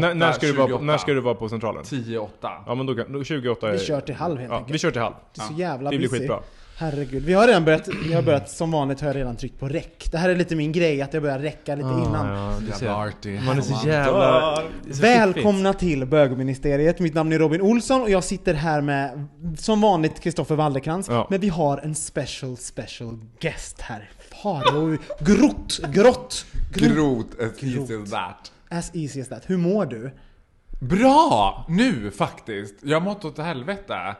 När, när, ska du vara, 28. när ska du vara på centralen? 10-8. Ja men då, kan- då 28 är... Vi kör till halv helt ja, enkelt. Vi kör till halv. Det är så jävla Det blir busy. skitbra. Herregud. Vi har redan börjat, vi har börjat, som vanligt har jag redan tryckt på räck. Det här är lite min grej, att jag börjar räcka lite innan. Ah, Ja, du ser. Jävla artig. Man är så jävla... det är så Välkomna till bögministeriet. Mitt namn är Robin Olsson och jag sitter här med, som vanligt, Kristoffer Wallerkrantz. Ja. Men vi har en special, special guest här. Faro Grott, Grott, Grot as easy Grot. as that. As easy as that. Hur mår du? Bra! Nu faktiskt. Jag har mått åt helvete.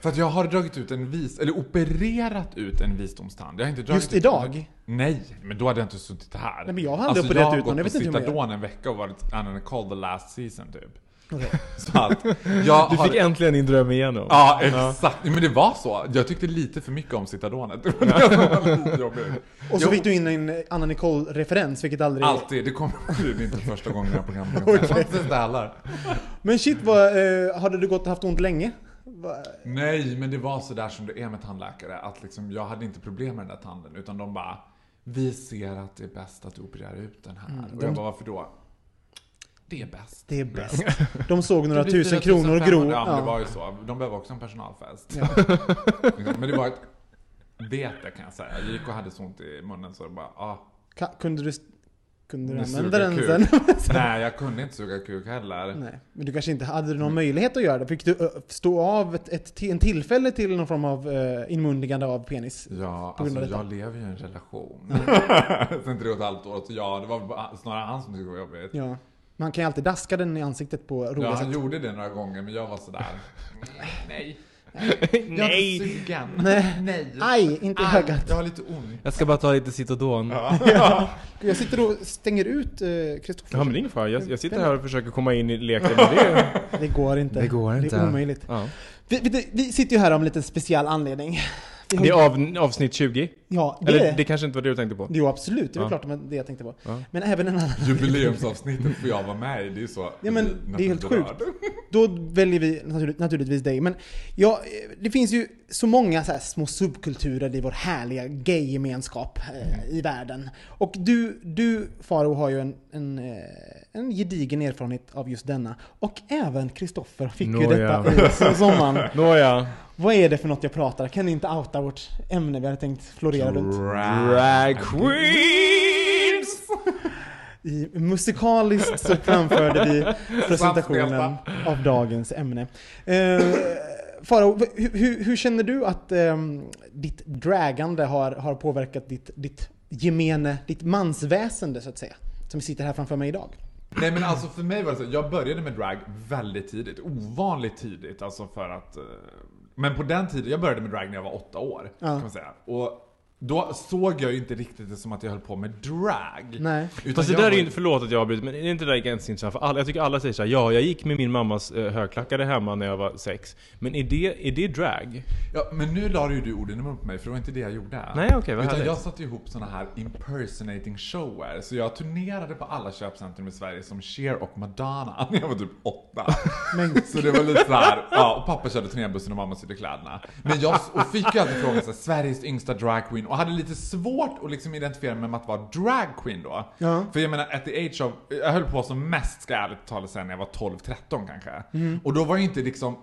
För att jag har dragit ut en vis... Eller opererat ut en visdomstand. Jag har inte dragit Just ut idag? Nej, men då hade jag inte suttit här. Nej, men jag har aldrig opererat ut någon. Jag vet inte hur man Jag har gått på Citadon en vecka och varit Anna Nicole the last season typ. Att jag Du har... fick äntligen din dröm igenom. Ja, exakt. Men det var så. Jag tyckte lite för mycket om Citadonet. Och så Jo, fick du in en Anna Nicole-referens, vilket aldrig... Alltid. Det kommer är inte första gången jag har programmet. Heller. Men shit, vad, eh, hade du gått och haft ont länge? Nej, men det var så där som det är med tandläkare. Att liksom, jag hade inte problem med den där tanden. Utan de bara, vi ser att det är bäst att du opererar ut den här. och de- jag bara, varför då? Det är bäst. Det är bäst. De såg några tusen 4 kronor 500. gro. Ja, men det Ja. var ju så. De behöver också en personalfest. men det var ett vete kan jag säga. Jag gick och hade så ont i munnen så det bara, ah. Ka- Kunde du, kunde du använda den kuk. sen? Nej, jag kunde inte suga kuk heller. Nej, men du kanske inte hade du någon möjlighet att göra det? Fick du stå av ett, ett, en tillfälle till någon form av uh, inmundigande av penis? Ja, alltså jag lever ju i en relation. Sen tre och ett halvt år, så ja, det var snarare han som tyckte det var jobbigt. Ja. Man kan ju alltid daska den i ansiktet på roliga Ja, han sätt. gjorde det några gånger, men jag var sådär. Nej. Inte sugen. Nej. Nej. Aj, inte i Aj, ögat. Jag har lite ont. Jag ska bara ta lite Citodon. Ja, Ja. Jag sitter och stänger ut uh, Kristoffer. men det är ingen fara. Jag, jag sitter här och försöker komma in i leken med det. Det går inte. Det går inte. Det är omöjligt. Ja. Vi, vi, vi sitter ju här av en liten speciell anledning. Har Det är av, avsnitt 20. Ja, det Eller är det kanske inte var det du tänkte på? Jo, absolut. Det är väl Ja. klart det jag tänkte på. Ja. Men även en annan... Jubileumsavsnittet får jag vara med i, det är så. Ja, men det är helt sjukt. Då väljer vi naturligt, naturligtvis dig. Men ja, eh, det finns ju så många så små subkulturer i vår härliga gay-gemenskap eh, i världen. Och du, du Faro har ju en, en, eh, en gedigen erfarenhet av just denna. Och även Kristoffer fick ju Nåja. detta i som- sommaren. Nåja. Vad är det för något jag pratar? Kan ni inte outa vårt ämne vi hade tänkt florera runt? Drag queens! I musikaliskt så framförde vi presentationen av dagens ämne. Eh, Farao, hur, hur, känner du att ehm, ditt dragande har, har påverkat ditt, ditt gemene, ditt mansväsende så att säga? Som sitter här framför mig idag. Nej men alltså för mig var det så, jag började med drag väldigt tidigt. Ovanligt tidigt alltså för att... eh, Men på den tiden, jag började med drag när jag var åtta år. Ja. Kan man säga. Och då såg jag ju inte riktigt det som att jag höll på med drag. Nej. Utan Fast det där är var ju inte, förlåt att jag avbryter, men är inte det där ganska intressant? För alla, jag tycker alla säger såhär, ja jag gick med min mammas eh, högklackade hemma när jag var sex. Men är det, är det drag? Ja, men nu la ju du orden i munnen på mig för det var inte det jag gjorde. Nej, okej, vad Utan härligt. jag satte ihop såna här impersonating shower. Så jag turnerade på alla köpcentrum i Sverige som Cher och Madonna när jag var typ åtta. Men- Så det var lite så här, ja, och pappa körde turnébussen och mamma sydde kläderna. Men jag och fick ju alltid frågan så här, Sveriges yngsta dragqueen och hade lite svårt att liksom identifiera mig med att vara dragqueen då. Ja. För jag menar, at the age of, jag höll på som mest ska jag ärligt talat säga när jag var 12-13 kanske. Och då var jag inte liksom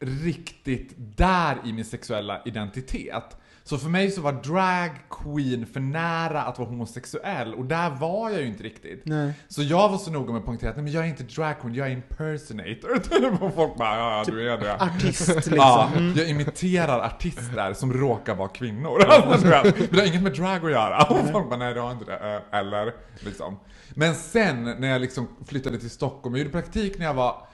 riktigt där i min sexuella identitet. Så för mig så var drag queen för nära att vara homosexuell och där var jag ju inte riktigt. Nej. Så jag var så noga med att poängtera att nej, men jag är inte drag queen, jag är impersonator. Typ. Och folk bara ja, ja du är det. Artist liksom. Ja, jag imiterar artister som råkar vara kvinnor. Alltså, det har inget med drag att göra. Och folk bara, nej det har inte det. Eh, Eller, liksom. Men sen när jag liksom flyttade till Stockholm, jag gjorde praktik när jag var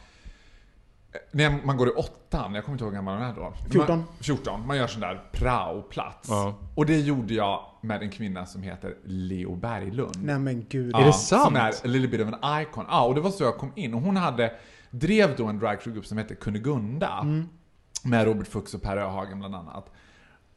när man går i åttan, jag kommer inte ihåg hur gammal man är då. 14. Man, 14. Man gör sån där praoplats. Ja. Och det gjorde jag med en kvinna som heter Leo Berglund. Nej men gud. Ja, det sant? Som är a little bit of an icon. Ja, och det var så jag kom in. Och hon hade, drev då en dragshowgrupp som hette Kunigunda. Med Robert Fuchs och Per Öhagen bland annat.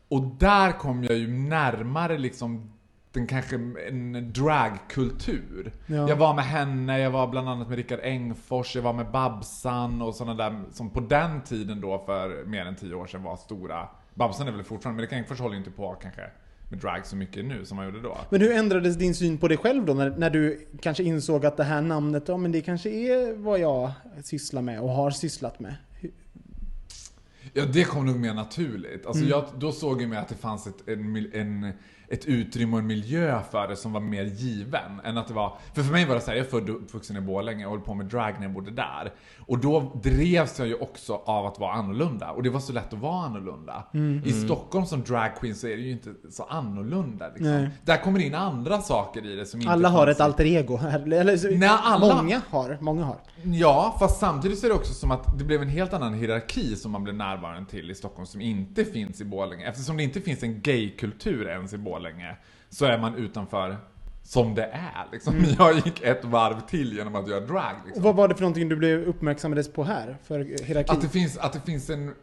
Och där kom jag ju närmare liksom den kanske en dragkultur. Ja. Jag var med henne, jag var bland annat med Rickard Engfors, jag var med Babsan och sådana där som på den tiden då för mer än tio år sedan var stora. Babsan är väl fortfarande, men Rickard Engfors håller ju inte på kanske med drag så mycket nu som han gjorde då. Men hur ändrades din syn på dig själv då? När, när du kanske insåg att det här namnet, ja men det kanske är vad jag sysslar med och har sysslat med. Ja, det kom nog mer naturligt. Alltså Mm. jag, då såg jag mig att det fanns ett, en, en, ett utrymme och en miljö för det som var mer given. Än att det var, för för mig var det så här, jag är född och uppvuxen i Borlänge och höll på med drag när jag bodde där. Och då drevs jag ju också av att vara annorlunda. Och det var så lätt att vara annorlunda. Mm. I Stockholm som drag queen så är det ju inte så annorlunda. Liksom. Där kommer det in andra saker i det som inte Alla har ett alter ego. Eller, så- Nej, alla- Många har. Många har. Ja, fast samtidigt så är det också som att det blev en helt annan hierarki som man blev närvarande till i Stockholm som inte finns i Borlänge. Eftersom det inte finns en gaykultur ens i Borlänge så är man utanför som det är. Liksom. Jag gick ett varv till genom att göra drag. Och Liksom. vad var det för någonting du blev uppmärksammades på här? För hierarki? Att, det finns, att det finns en...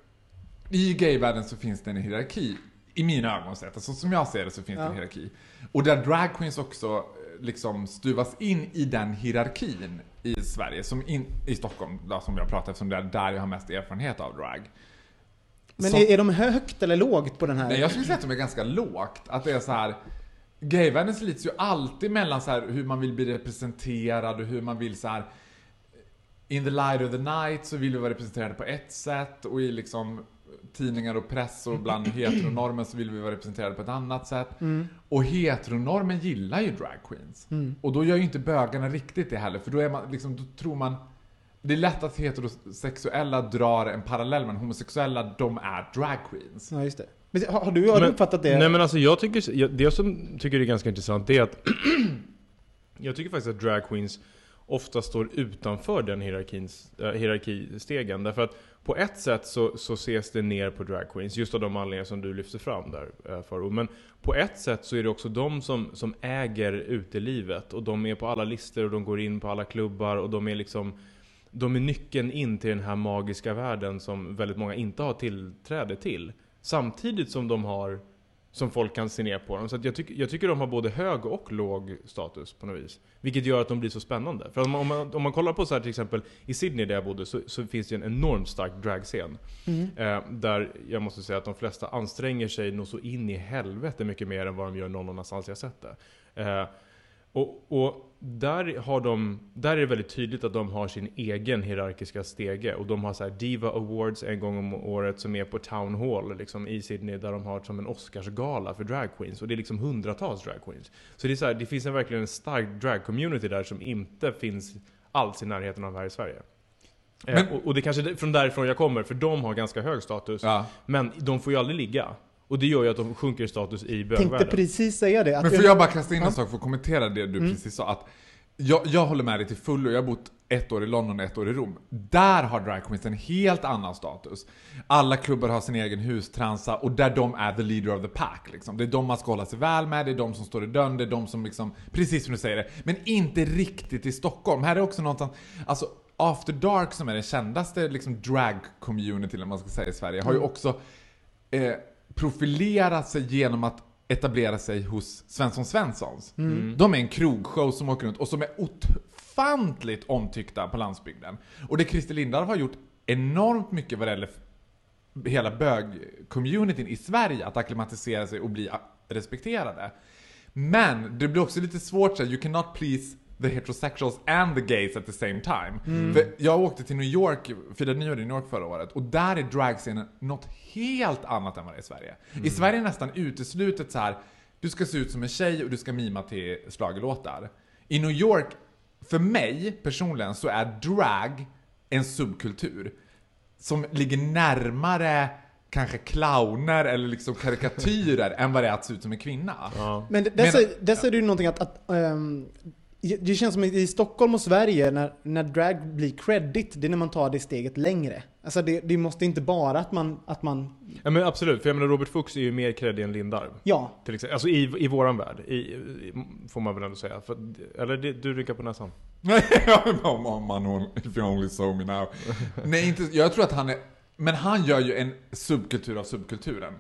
I gayvärlden så finns det en hierarki. I mina ögon sett. Alltså, som jag ser det så finns det Ja. en hierarki. Och där drag också liksom stuvas in i den hierarkin i Sverige, som in, i Stockholm, då, som jag pratar eftersom det är där jag har mest erfarenhet av drag. Men Som- är, är de högt eller lågt på den här? Nej, jag skulle säga att de är ganska lågt. Att det är så här. Gayvärlden slits ju alltid mellan så här hur man vill bli representerad och hur man vill så här. In the light of the night så vill vi vara representerade på ett sätt och i liksom tidningar och press och bland heteronormen så vill vi vara representerade på ett annat sätt. Och heteronormen gillar ju drag queens. Och då gör ju inte bögarna riktigt det heller, för då är man liksom, då tror man det är lätt att heterosexuella drar en parallell, men homosexuella, de är drag queens. Ja, just det. Men har, har du, har du Men- uppfattat det? Nej men alltså jag tycker, jag, det som tycker är ganska intressant det är att Jag tycker faktiskt att drag queens ofta står utanför den hierarkins, äh, hierarkistegen. Därför att på ett sätt så, så ses det ner på drag queens, just av de anledningar som du lyfter fram där äh, Faro. Men på ett sätt så är det också de som, som äger utelivet. Och de är på alla listor och de går in på alla klubbar och de är liksom de är nyckeln in till den här magiska världen som väldigt många inte har tillträde till. Samtidigt som de har som folk kan se ner på dem. Så jag, tycker, jag tycker de har både hög och låg status på något vis. Vilket gör att de blir så spännande. För om man, om man, om man kollar på så här till exempel i Sydney där jag bodde så, så finns det en enormt stark dragscen. Eh, där jag måste säga att de flesta anstränger sig nog så in i helvete mycket mer än vad de gör någon annanstans jag sett det. Eh, och, och där, har de, där är det väldigt tydligt att de har sin egen hierarkiska stege. Och de har så här Diva Awards en gång om året som är på Town Hall liksom, i Sydney. Där de har som en Oscarsgala för drag queens. Och det är liksom hundratals drag queens. Så det, är så här, det finns en, verkligen en stark drag-community där som inte finns alls i närheten av här i Sverige. Eh, Men- och, och det är kanske är från därifrån jag kommer, för de har ganska hög status. Ja. Men de får ju aldrig ligga. Och det gör ju att de sjunker i status i tänkte bögvärlden. precis säga det. Att Men får jag bara kasta in en sak för att kommentera det du precis sa? Att jag, jag håller med dig till fullo. Jag har bott ett år i London och ett år i Rom. Där har drag queens en helt annan status. Alla klubbar har sin egen hustransa och där de är the leader of the pack. Liksom. Det är de man ska hålla sig väl med, det är de som står i dörren, det är de som liksom, precis som du säger det. Men inte riktigt i Stockholm. Här är också någonstans, alltså After Dark som är den kändaste liksom, drag-community, eller vad man ska säga, i Sverige, har ju också eh, profilerat sig genom att etablera sig hos Svensson Svenssons. De är en krogshow som åker runt och som är ofantligt omtyckta på landsbygden. Och det Christer Lindarw har gjort enormt mycket vad det gäller hela bög-communityn i Sverige att acklimatisera sig och bli respekterade. Men det blir också lite svårt så här, you cannot please the heterosexuals and the gays at the same time. Mm. För jag åkte till New York, firade nyår i New York förra året, och där är dragscenen något helt annat än vad det är i Sverige. I Sverige är det nästan uteslutet så här. du ska se ut som en tjej och du ska mima till schlagerlåtar. I New York, för mig personligen, så är drag en subkultur som ligger närmare kanske clowner eller liksom karikatyrer än vad det är att se ut som en kvinna. Men det- där Men- säger- där säger du någonting att, att ehm, det känns som i Stockholm och Sverige, när, när drag blir credit, det är när man tar det steget längre. Alltså det, det måste inte bara att man, att man, Ja men absolut, för jag menar Robert Fuchs är ju mer creddig än Lindarw. ja. Till exempel. Alltså i, i våran värld, i, i, får man väl ändå säga. För, eller det, du rycker på näsan. Man if you only saw me now. Nej, inte, jag tror att han är, men han gör ju en subkultur av subkulturen.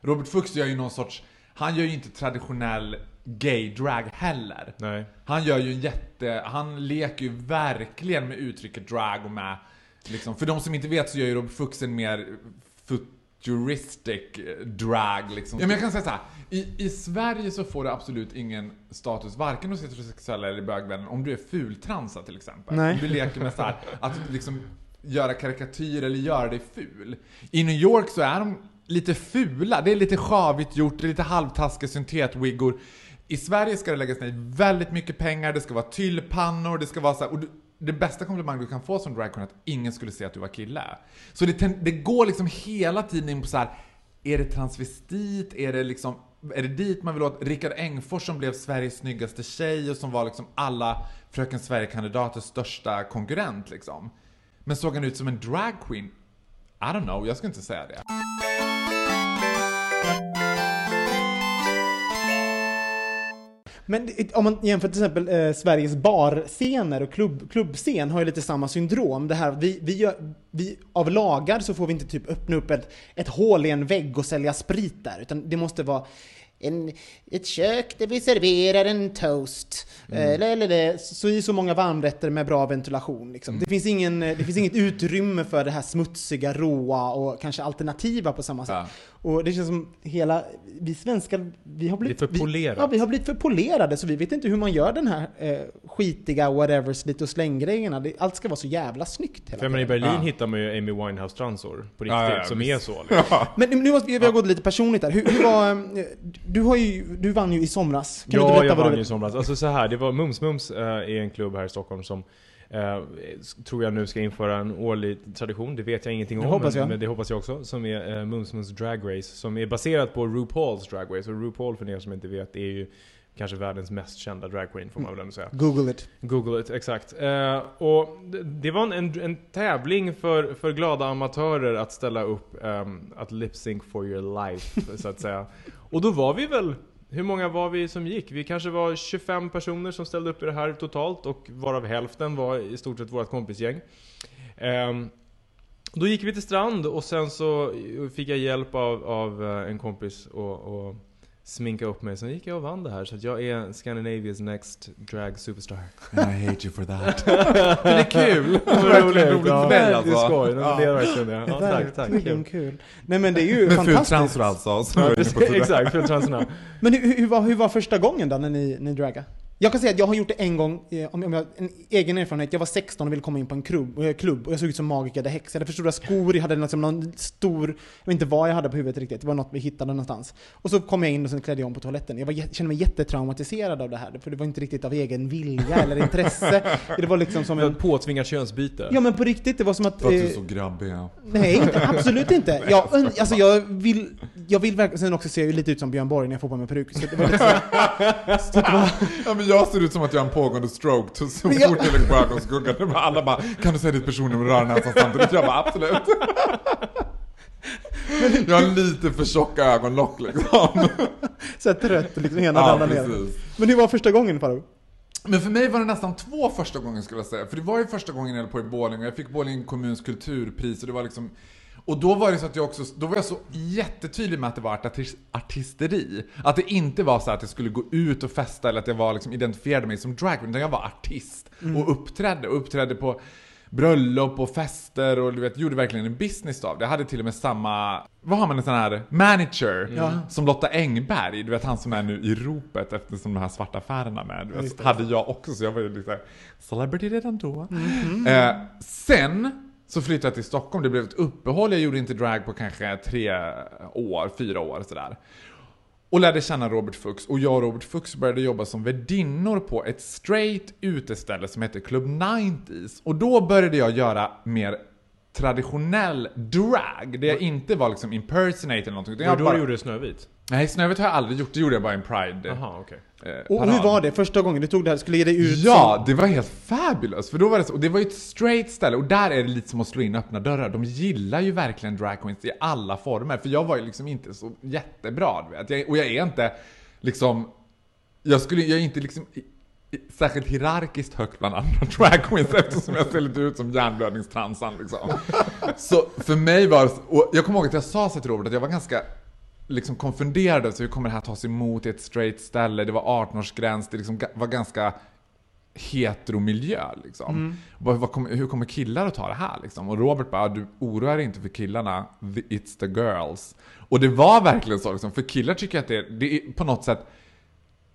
Robert Fuchs gör ju någon sorts, han gör ju inte traditionell gay-drag heller. Nej. Han gör ju en jätte, han leker ju verkligen med uttrycket drag och med, liksom, för de som inte vet så gör ju Robert Fuchs en mer futuristic eh, drag liksom. Ja men jag kan säga så här. I, i Sverige så får det absolut ingen status, varken hos heterosexuella eller bögvänner, om du är fultransa till exempel. Nej. Om du leker med så här, att liksom göra karikatyr eller göra dig ful. I New York så är de lite fula, det är lite sjavigt gjort, det är lite halvtaskiga syntetwiggor. I Sverige ska det läggas ner väldigt mycket pengar, det ska vara tyllpannor, det ska vara så här, och du, det bästa komplimang du kan få som dragqueen är att ingen skulle se att du var kille. Så det, det går liksom hela tiden in på så här. är det transvestit? Är det liksom, är det dit man vill åt? Rickard Engfors som blev Sveriges snyggaste tjej och som var liksom alla Fröken Sverige-kandidaters största konkurrent liksom. Men såg han ut som en dragqueen? I don't know, jag skulle inte säga det. Men om man jämför till exempel eh, Sveriges barscener och klubb, klubbscen har ju lite samma syndrom. Det här, vi, vi, gör, vi, av lagar så får vi inte typ öppna upp ett, ett hål i en vägg och sälja sprit där, utan det måste vara en, ett kök där vi serverar en toast. Eh, Eller, eller det, så i så många varmrätter med bra ventilation. Liksom. Det, finns ingen, eh, det finns inget utrymme för det här smutsiga, råa och kanske alternativa på samma sätt. Ja. Och det känns som hela, vi svenskar, vi har blivit... För vi- polerat. Ja, vi har blivit för polerade så vi vet inte hur man gör den här eh, skitiga whatever, slit och släng-grejerna. Det- Allt ska vara så jävla snyggt hela menar, i tiden. Berlin Ja. hittar man ju Amy Winehouse-transor på riktigt, Ja, ja, ja, som visst. är så. Liksom. Men nu måste vi, vi har gått lite personligt där. Hur, hur var, eh, du, har ju, du vann ju i somras. Kan du Ja, berätta jag vad vann du ju i somras. Alltså så här, det var Mums Mums eh, är en klubb här i Stockholm som eh, tror jag nu ska införa en årlig tradition. Det vet jag ingenting Det om, hoppas men, jag. men det hoppas jag också. Som är eh, Mums Mums Drag Race, som är baserat på RuPaul's Drag Race. Och RuPaul, för er som inte vet, är ju kanske världens mest kända dragqueen, får man väl ändå säga. Google it. Google it, exakt. Eh, och det, det var en, en, en tävling för, för glada amatörer att ställa upp um, att lip sync for your life, så att säga. Och då var vi väl, hur många var vi som gick? Vi kanske var 25 personer som ställde upp i det här totalt och varav hälften var i stort sett vårt kompisgäng. Ehm, då gick vi till strand och sen så fick jag hjälp av, av eh, en kompis och, och sminka upp mig. Sen gick jag och vann det här. Så att jag är Scandinavia's next drag superstar. And I hate you for that. Men det är kul! Det var Verkligen roligt ja. för dig Det är alltså. skoj, Ja. det är verkligen det. Ja, tack, tack. Verkligen Kul. kul. Nej men det är ju Med fantastiskt. fultransor alltså. Ja, precis, exakt, fultransorna. Men hur, hur, var, hur var första gången då när ni, ni dragade? Jag kan säga att jag har gjort det en gång, eh, om jag, en egen erfarenhet. Jag var 16 och ville komma in på en klubb, eh, och jag såg ut som the Hex. Jag hade för stora skor, jag hade liksom någon stor, jag vet inte vad jag hade på huvudet riktigt, det var något vi hittade någonstans. Och så kom jag in och sen klädde jag om på toaletten. Jag var, kände mig jättetraumatiserad av det här, för det var inte riktigt av egen vilja eller intresse. Det var liksom som Det var en... påtvingat könsbyte. Ja men på riktigt, det var som att... För att du eh, är så grabbig ja. Nej, inte, absolut inte. Jag, alltså jag vill, jag vill verkligen, sen också se lite ut som Björn Borg när jag får på mig peruk. Så det var lite så, så det var, Ja men jag ser ut som att jag har en pågående stroke så så fort jag lägger på ögonskuggan. Alla bara Kan du säga ditt personnummer och röra näsan samtidigt? Jag bara absolut. Jag har lite för tjocka ögonlock liksom. så trött och liksom ena Ja ramlar ner. Men hur var första gången Faro? Men för mig var det nästan två första gången skulle jag säga. För det var ju första gången jag höll på i Borlänge. Jag fick Borlänge kommuns kulturpris och det var liksom och då var det så att jag också, då var jag så jättetydlig med att det var artis- artisteri. Att det inte var så att jag skulle gå ut och festa eller att jag var liksom identifierade mig som drag utan jag var artist och uppträdde och uppträdde på bröllop och fester och du vet, gjorde verkligen en business av det. Jag hade till och med samma, vad har man en sån här manager som Lotta Engberg, du vet han som är nu i ropet eftersom de här svarta affärerna med. Du vet, hade jag också så jag var ju lite celebrity redan då. Eh, sen så flyttade jag till Stockholm, det blev ett uppehåll, jag gjorde inte drag på kanske tre år, fyra år sådär. Och lärde känna Robert Fuchs och jag och Robert Fuchs började jobba som värdinnor på ett straight uteställe som heter Club 90s. Och då började jag göra mer traditionell drag, det jag inte var liksom impersonate eller någonting. utan Var jag då bara- du gjorde Snövit? Nej, Snövit har jag aldrig gjort, det gjorde jag bara i en Pride. Jaha, okej. Eh, Och parad. hur var det första gången du tog det här? Skulle ge dig ut Ja, som... det var helt fabulous. För då var det så, och det var ju ett straight ställe och där är det lite som att slå in öppna dörrar. De gillar ju verkligen drag i alla former. För jag var ju liksom inte så jättebra, du vet. Jag, och jag är inte liksom, jag skulle, jag är inte liksom särskilt hierarkiskt högt bland andra drag queens eftersom jag ser lite ut som hjärnblödningstransan liksom. Så för mig var det, och jag kommer ihåg att jag sa så till Robert att jag var ganska liksom konfunderad, så hur kommer det här tas emot i ett straight ställe? Det var 18-årsgräns, det liksom var ganska heteromiljö liksom. Vad, vad kommer, hur kommer killar att ta det här liksom? Och Robert bara, du oroar dig inte för killarna, it's the girls. Och det var verkligen så liksom, för killar tycker att det, det är på något sätt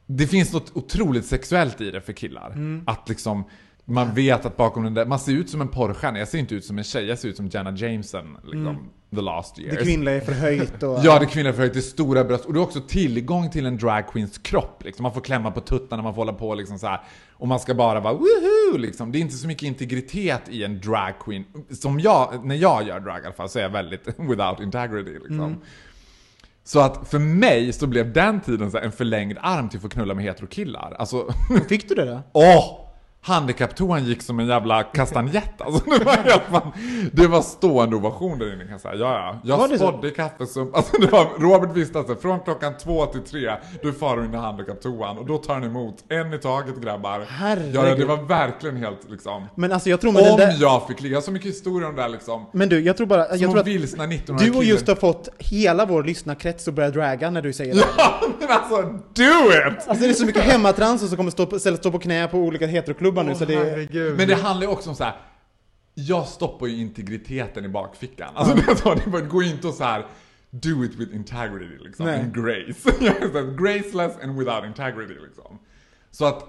det finns något otroligt sexuellt i det för killar. Att liksom, man vet att bakom den där, man ser ut som en porrstjärna. Jag ser inte ut som en tjej, jag ser ut som Jenna Jameson, liksom, the last years. Det kvinnliga är förhöjt och... Ja, det kvinnliga förhöjt, det är stora bröst och du har också tillgång till en dragqueens kropp. Liksom. Man får klämma på tuttarna, man får hålla på liksom så här. Och man ska bara vara woohoo! Liksom. Det är inte så mycket integritet i en dragqueen. Som jag, när jag gör drag i alla fall, så är jag väldigt without integrity. Liksom. Så att för mig så blev den tiden så en förlängd arm till att få knulla med heterokillar. Alltså, Fick du det då? åh! Handikapptoan gick som en jävla kastanjett alltså. Det var, helt fan, det var stående ovation där inne kan jag säga. Ja, ja. Jag spådde kaffesump. Alltså det var, Robert visste att från klockan två till tre, då är Faro inne i handikapptoan. Och då tar han emot en i taget grabbar. Herregud. Ja, det var verkligen helt liksom. Men alltså jag tror Om där... jag fick ligga, jag har så mycket historier om det här liksom. Men du, jag tror bara... Jag Som tror att vilsna 19 du och just har fått hela vår lyssnarkrets att börja draga när du säger det. Ja, men alltså do it! Alltså det är så mycket hemmatranser som kommer stå på, stå på knä på olika heteroklubbar nu så det är... Men det handlar ju också om så här. Jag stoppar ju integriteten i bakfickan. Alltså det, så, det var- går ju inte att så här. Do it with integrity liksom, Nej. and grace. Jag Graceless and without integrity liksom. Så att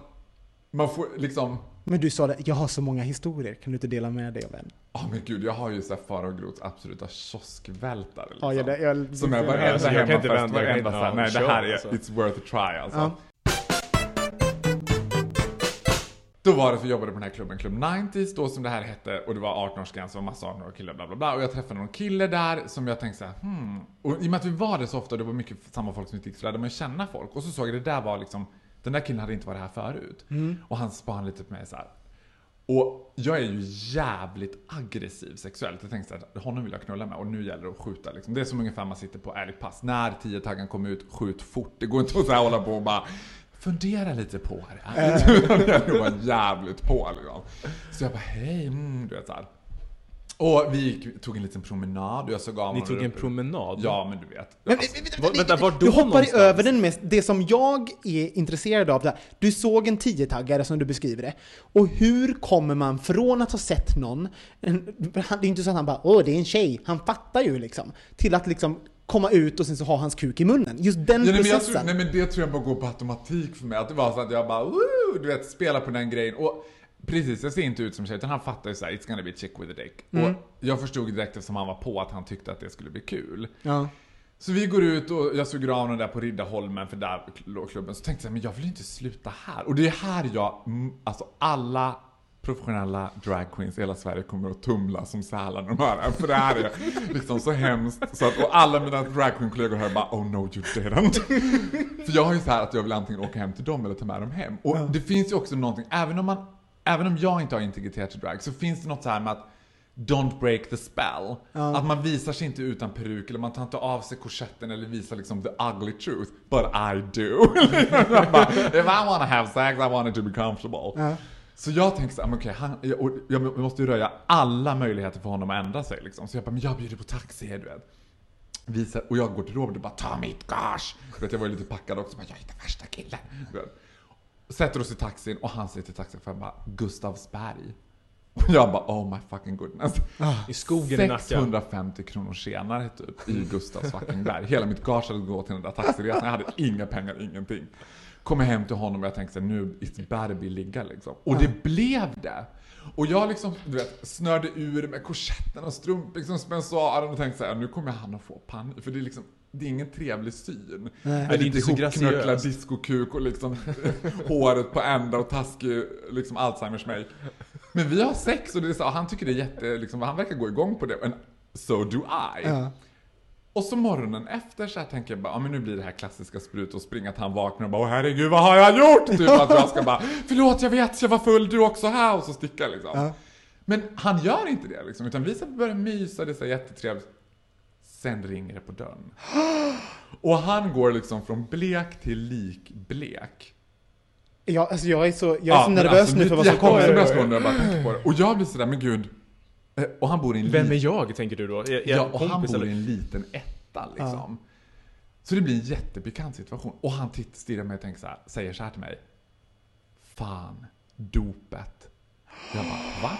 man får liksom, Men du sa det, jag har så många historier, kan du inte dela med dig av en? ja men gud jag har ju så här Farao Groths absoluta kioskvältare liksom. Ja, jag, jag, Som jag kan inte hemmafest, vända, jag kan varenda inte- så här, ja, nej det här är, alltså. it's worth a try alltså. Ja. Då var det för jag jobbade på den här klubben, Club 90s, då som det här hette, och det var 18-årsgräns och massa 18-åriga killar, bla bla bla. Och jag träffade någon kille där som jag tänkte såhär, hmm. Och i och med att vi var där så ofta, och det var mycket samma folk som inte gick, så lärde man känna folk. Och så såg jag, det där var liksom, den där killen hade inte varit här förut. Och han spann lite på mig så här. Och jag är ju jävligt aggressiv sexuellt. Jag tänkte såhär, honom vill jag knulla med och nu gäller det att skjuta liksom. Det är som ungefär man sitter på ärligt pass. När 10 taggen kommer ut, skjut fort. Det går inte att så här hålla på och bara fundera lite på det. Gäller att vara jävligt på liksom. Så jag bara, hej, mm, du vet såhär. Och vi gick, tog en liten promenad och jag såg av Ni tog en promenad? Ja, men du vet. Men, Alltså, Var- vänta, var då du hoppar någonstans? över den mest, det som jag är intresserad av. Där. Du såg en 10-taggare som du beskriver det. Och hur kommer man från att ha sett någon, det är inte så att han bara åh det är en tjej, han fattar ju liksom. Till att liksom komma ut och sen så ha hans kuk i munnen. Just den Ja, nej, men processen. tror, nej men det tror jag bara går på automatik för mig. Att det var så att jag bara Woo! du vet, spela på den grejen. Och precis, jag ser inte ut som tjej, utan han fattar ju såhär, it's gonna be a chick with a dick. Mm. Och jag förstod direkt eftersom han var på att han tyckte att det skulle bli kul. ja. Så vi går ut och jag suger av honom där på Riddarholmen för där låg klubben. Så tänkte jag, men jag vill inte sluta här. Och det är här jag, mm, alltså alla professionella dragqueens i hela Sverige kommer att tumla som sälar när de hör det här. För det här är liksom så hemskt. Så att, och alla mina dragqueen-kollegor hör bara oh no you didn't. För jag har ju så här att jag vill antingen åka hem till dem eller ta med dem hem. Och det finns ju också någonting, även om man, även om jag inte har integritet i drag, så finns det något så här med att Don't break the spell. Att man visar sig inte utan peruk eller man tar inte av sig korsetten eller visar liksom the ugly truth. But I do. bara, If I wanna have sex I want it to be comfortable. Så jag tänker såhär, okej, han, jag, jag måste ju röja alla möjligheter för honom att ändra sig liksom. Så jag bara, men jag bjuder på taxi här, du vet. Visar, och jag går till Robert och bara, ta mitt gage! Du vet, jag var ju lite packad också, bara, jag är den värsta killen. Sätter oss i taxin och han säger till taxichauffören bara, Gustavsberg. Och jag bara oh my fucking goodness. I skogen i Nacka. 650 kronor senare typ i Gustavs fucking berg. Hela mitt gage hade gått till den där taxiresan. Jag hade inga pengar, ingenting. Kommer hem till honom och jag tänkte nu it's better be ligga liksom. Och det blev det. Och jag liksom, du vet, snörde ur med korsetten och strumpbyxorna som jag sa och tänkte så här, nu kommer han att få panik. För det är liksom, det är ingen trevlig syn. Nej. Med det är inte så graciöst. diskokuk och liksom håret på ända och taskig liksom Alzheimers make. Men vi har sex och det är så, han tycker det är jätte, liksom, han verkar gå igång på det. And so do I. Ja. Och så morgonen efter så här tänker jag bara, ja men nu blir det här klassiska sprut och springa att han vaknar och bara, åh herregud vad har jag gjort? Typ att jag ska bara, förlåt jag vet jag var full, du också här och så sticka liksom. Ja. Men han gör inte det liksom, utan vi så börjar mysa, det är så här jättetrevligt. Sen ringer det på dörren. Och han går liksom från blek till likblek. Ja, alltså jag är så, jag är Ja, så nervös alltså, nu för vad som hjärta börjar kommer. slå när jag bara tänker på det. Och jag blir sådär, men gud. Eh, Och han bor i en Vem är liten, jag, tänker du då? Är, är ja, och han bor eller? i en liten etta liksom. Så det blir en jättepikant situation. Och han tittar, stirrar mig och tänker så här, säger så här till mig. Fan, dopet. Jag bara, va?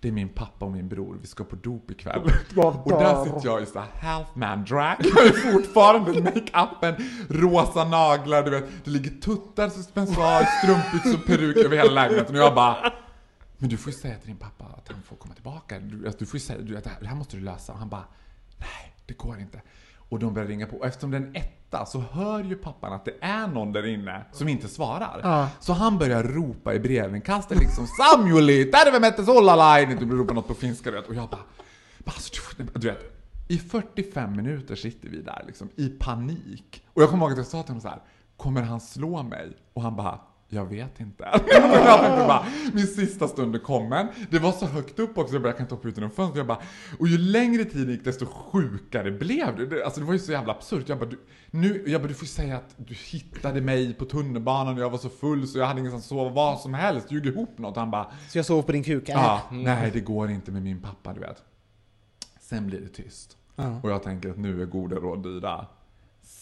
Det är min pappa och min bror, vi ska på dop ikväll. Och där sitter jag i så här half man drag. Jag är fortfarande makeupen, rosa naglar, du vet. Det ligger tuttar, suspensar, strumpbyxor peruk över hela lägenheten. Och jag bara, men du får ju säga till din pappa att han får komma tillbaka. Du, alltså, du får ju säga, du, att det här, det här måste du lösa. Och han bara, nej, det går inte. Och de börjar ringa på. Och eftersom det är en etta så hör ju pappan att det är någon där inne som inte svarar. Ja. Så han börjar ropa i brevinkastet liksom Samueli, terve mette sullalainen! Du ropar något på finska du vet. Och jag bara, bara alltså, du, du vet. I 45 minuter sitter vi där liksom i panik. Och jag kommer ihåg att jag sa till honom så här, kommer han slå mig? Och han bara, jag vet inte. jag tänkte bara, min sista stund är kommen. Det var så högt upp också, jag bara, jag kan inte hoppa ut genom fönstret. Jag bara, och ju längre tid gick desto sjukare blev det. Alltså det var ju så jävla absurt. Jag bara, du, nu, jag bara, du får ju säga att du hittade mig på tunnelbanan och jag var så full så jag hade ingenstans att sova, vad som helst. Ljug ihop något. Han bara, Så jag sov på din kuk? äh. Ja, nej det går inte med min pappa du vet. Sen blir det tyst. Ja. Och jag tänker att nu är goda råd dyra.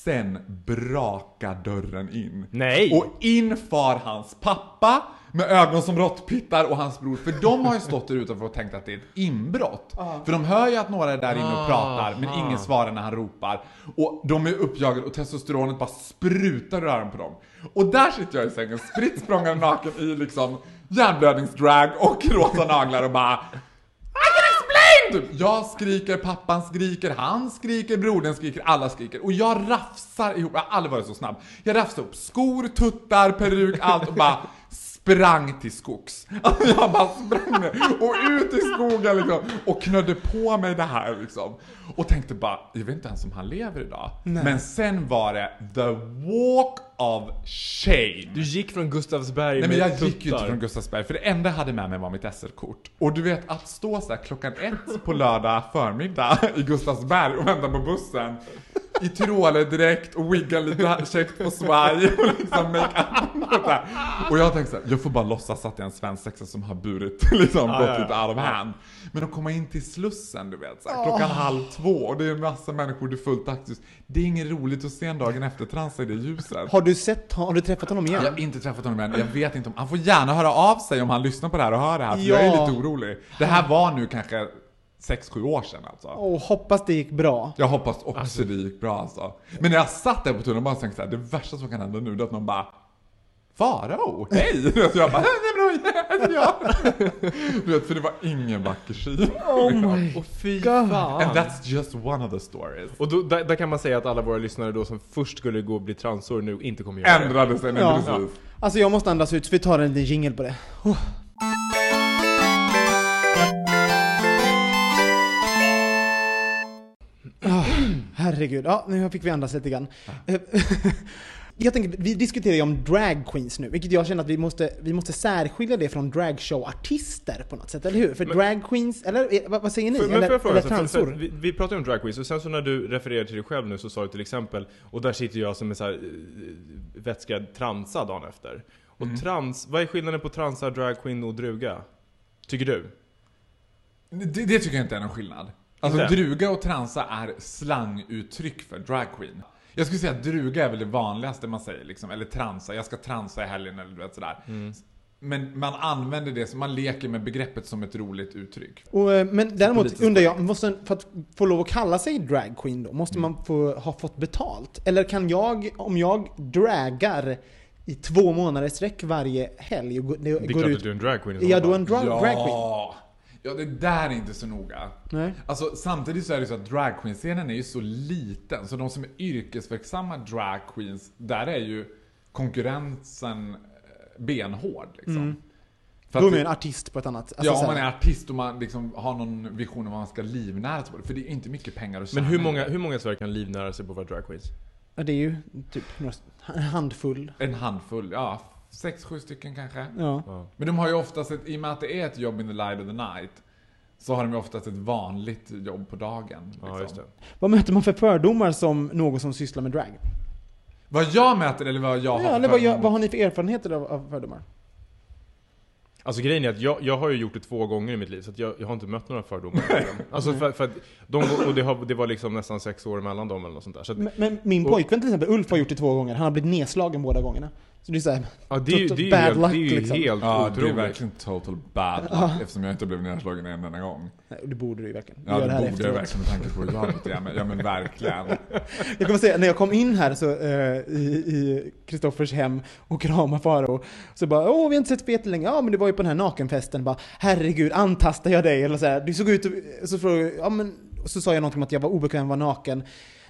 Sen brakar dörren in. Nej! Och in far hans pappa med ögon som råttpittar och hans bror. För de har ju stått där utanför och tänkt att det är ett inbrott. För de hör ju att några är där inne och pratar, men ingen svarar när han ropar. Och de är uppjagade och testosteronet bara sprutar ur öronen på dem. Och där sitter jag i sängen, spritt språngande naken i liksom hjärnblödningsdrag och rosa naglar och bara! Typ. Jag skriker, pappan skriker, han skriker, brodern skriker, alla skriker. Och jag rafsar ihop, jag har aldrig varit så snabb. Jag rafsar upp skor, tuttar, peruk, allt och bara sprang till skogs. Alltså jag bara sprang ner och ut i skogen liksom och knödde på mig det här liksom. Och tänkte bara, jag vet inte ens om han lever idag. Men sen var det the walk of shame. Du gick från Gustavsberg Nej men jag gick ju inte tuttar. från Gustavsberg, för det enda jag hade med mig var mitt SL-kort. Och du vet, att stå så klockan ett på lördag förmiddag i Gustavsberg och vänta på bussen i tyroledräkt och wigga lite käckt på svaj och liksom make-up och. Och jag tänkte så här, jag får bara låtsas att jag är en svensexa som har burit, liksom Ja, gått ja, ja. lite out of hand. Men att komma in till Slussen, du vet, så här, klockan halv två och det är en massa människor, det är fullt taxis. Det är inget roligt att se en dagen efter transa i det ljuset. Har du sett, har du träffat honom igen? Jag har inte träffat honom än, jag vet inte om... Han får gärna höra av sig om han lyssnar på det här och hör det här, för jag är Ja. lite orolig. Det här var nu kanske 6-7 år sedan alltså. Och hoppas det gick bra. Jag hoppas också det gick bra alltså. Men när jag satt där på tunnelbanan tänkte jag det värsta som kan hända nu är att någon bara Farao, hej! Så jag bara, nej men oj, det är jag. Du vet, för det var ingen vacker syn. Och fy God. And that's just one of the stories. Och då, där, där kan man säga att alla våra lyssnare då som först skulle gå och bli transor nu inte kommer göra det. Ändrade sig, nej Ja. precis. Alltså jag måste andas ut så vi tar en liten jingle på det. Oh. Ah, herregud, ja nu fick vi andas lite grann. Eh, Jag tänker, vi diskuterar ju om drag queens nu, vilket jag känner att vi måste, vi måste särskilja det från dragshow-artister på något sätt, eller hur? För Men- drag queens, eller eh, vad, vad säger ni? För, men eller får jag fråga, eller för, transor? vi, vi pratar ju om drag queens och sen så när du refererar till dig själv nu så sa du till exempel Och där sitter jag som en så här eh, vätskad transa dagen efter. Och Mm. trans, vad är skillnaden på transa, drag queen och druga? Tycker du? Det, det tycker jag inte är någon skillnad. Alltså Inte? druga och transa är slanguttryck för drag queen. Jag skulle säga att druga är väl det vanligaste man säger liksom, eller transa, jag ska transa i helgen eller du vet sådär. men man använder det, som man leker med begreppet som ett roligt uttryck. Och, eh, men däremot undrar jag, måste, för att få lov att kalla sig dragqueen då, måste man få, ha fått betalt? Eller kan jag, om jag dragar i två månader i sträck varje helg och går, det Det är går klart ut... att du är en dragqueen Är jag då fall. en drag, dragqueen? Ja! Det där är inte så noga. Nej. Alltså samtidigt så är det så att dragqueen-scenen är ju så liten, så de som är yrkesverksamma dragqueens, där är ju konkurrensen eh, benhård liksom. För Då är man ju en artist på ett annat... alltså ja, om man är artist och man liksom har någon vision om vad man ska livnära sig på. För det är inte mycket pengar att tjäna. Men hur många, hur många i Sverige kan livnära sig på att vara dragqueens? Ja, det är ju typ några, en handfull. En handfull, ja. Sex, sju stycken kanske. Ja. Men de har ju oftast ett, i och med att det är ett jobb in the light of the night, så har de ju oftast ett vanligt jobb på dagen. Liksom. Ja, just det. Vad möter man för fördomar som någon som sysslar med drag? Vad jag mäter eller vad jag har Ja, för eller vad, jag, vad har ni för erfarenheter av, av fördomar? Alltså grejen är att jag, jag har ju gjort det två gånger i mitt liv, så att jag, jag har inte mött några fördomar. alltså för, för att de, och det, har, det var liksom nästan sex år mellan dem eller något sånt där. Så att, Men, men min pojkvän till exempel, Ulf har gjort det två gånger. Han har blivit nedslagen båda gångerna. Så det är såhär, ja, det är ju, total det är ju bad helt, luck, det är ju liksom. helt Ja, det är otroligt. verkligen total bad luck eftersom jag inte blev nedslagen en enda gång. det borde du ju verkligen. Du Ja, det här borde jag efteråt. verkligen med tanke på hur jag mig. Ja men verkligen. Jag kommer säga, när jag kom in här så, eh, i Kristoffers hem och kramade Faro så bara åh vi har inte sett på jättelänge, ja men det var ju på den här nakenfesten, bara herregud antastar jag dig? Eller så här, du såg ut, och så frågade jag, ja men, och så sa jag någonting om att jag var obekväm var naken.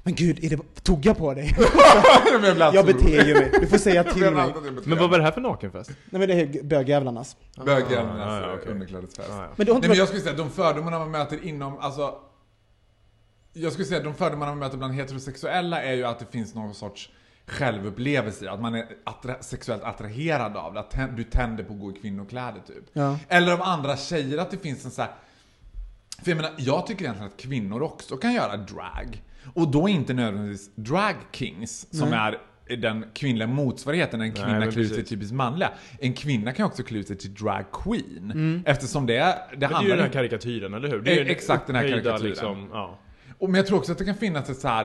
Men gud, är det, tog jag på dig? jag beter ju mig, du får säga Jag till mig. beter Men vad var det här för nakenfest? Nej men det är bögjävlarnas. Bögen, Ah, okej. underklädesfest. Ah, ja. Men Nej men jag skulle säga att de fördomarna man möter inom, alltså Jag skulle säga att de fördomarna man möter bland heterosexuella är ju att det finns någon sorts självupplevelse i att man är attra- sexuellt attraherad av det, att du tänder på att gå i kvinnokläder typ. Ja. Eller av andra tjejer, att det finns en så här. För jag menar, jag tycker egentligen att kvinnor också kan göra drag. Och då inte nödvändigtvis drag kings, som är den kvinnliga motsvarigheten när en kvinna men klär sig typiskt manliga. En kvinna kan också klä sig till drag queen. Eftersom det, det Men det är ju handlar den här karikatyren, eller hur? Det är exakt den här karikatyren. Liksom, ja. Och men jag tror också att det kan finnas ett så här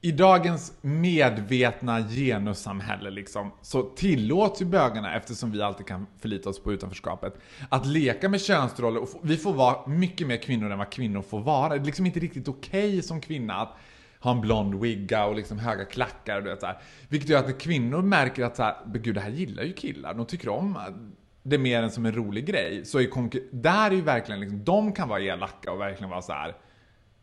I dagens medvetna genussamhälle liksom, så tillåts ju bögarna, eftersom vi alltid kan förlita oss på utanförskapet, att leka med könsroller och vi får vara mycket mer kvinnor än vad kvinnor får vara. Det är liksom inte riktigt okej som kvinna att ha en blond wigga och liksom höga klackar och du vet så här. Vilket gör att när kvinnor märker att så här, men gud det här gillar ju killar, de tycker om eh, det mer än som en rolig grej. Så är där är ju verkligen liksom, de kan vara elaka och verkligen vara så här.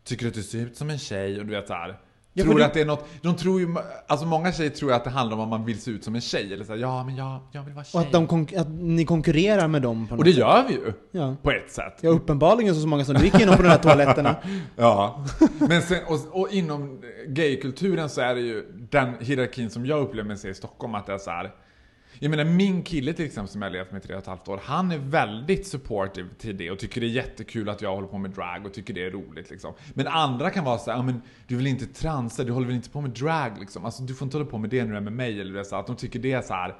Tycker att du ser ut som en tjej och du vet så här. Ja, tror det- att det är något, de tror ju, alltså många tjejer tror att det handlar om att man vill se ut som en tjej. Eller så här, ja men jag, jag vill vara tjej. Och att, de konk- att ni konkurrerar med dem på och något det sätt. gör vi ju. Ja. På ett sätt. Ja, uppenbarligen så många som du gick igenom på de här toaletterna. Ja. Men sen, och, och inom gaykulturen så är det ju den hierarkin som jag upplever mig se i Stockholm att det är så här. Jag menar min kille till exempel som jag har levt med i tre och ett halvt år, han är väldigt supportive till det och tycker det är jättekul att jag håller på med drag och tycker det är roligt liksom. Men andra kan vara såhär, ja men du vill inte transa, du håller väl inte på med drag liksom. Alltså du får inte hålla på med det när du är med mig eller det så att de tycker det är så här.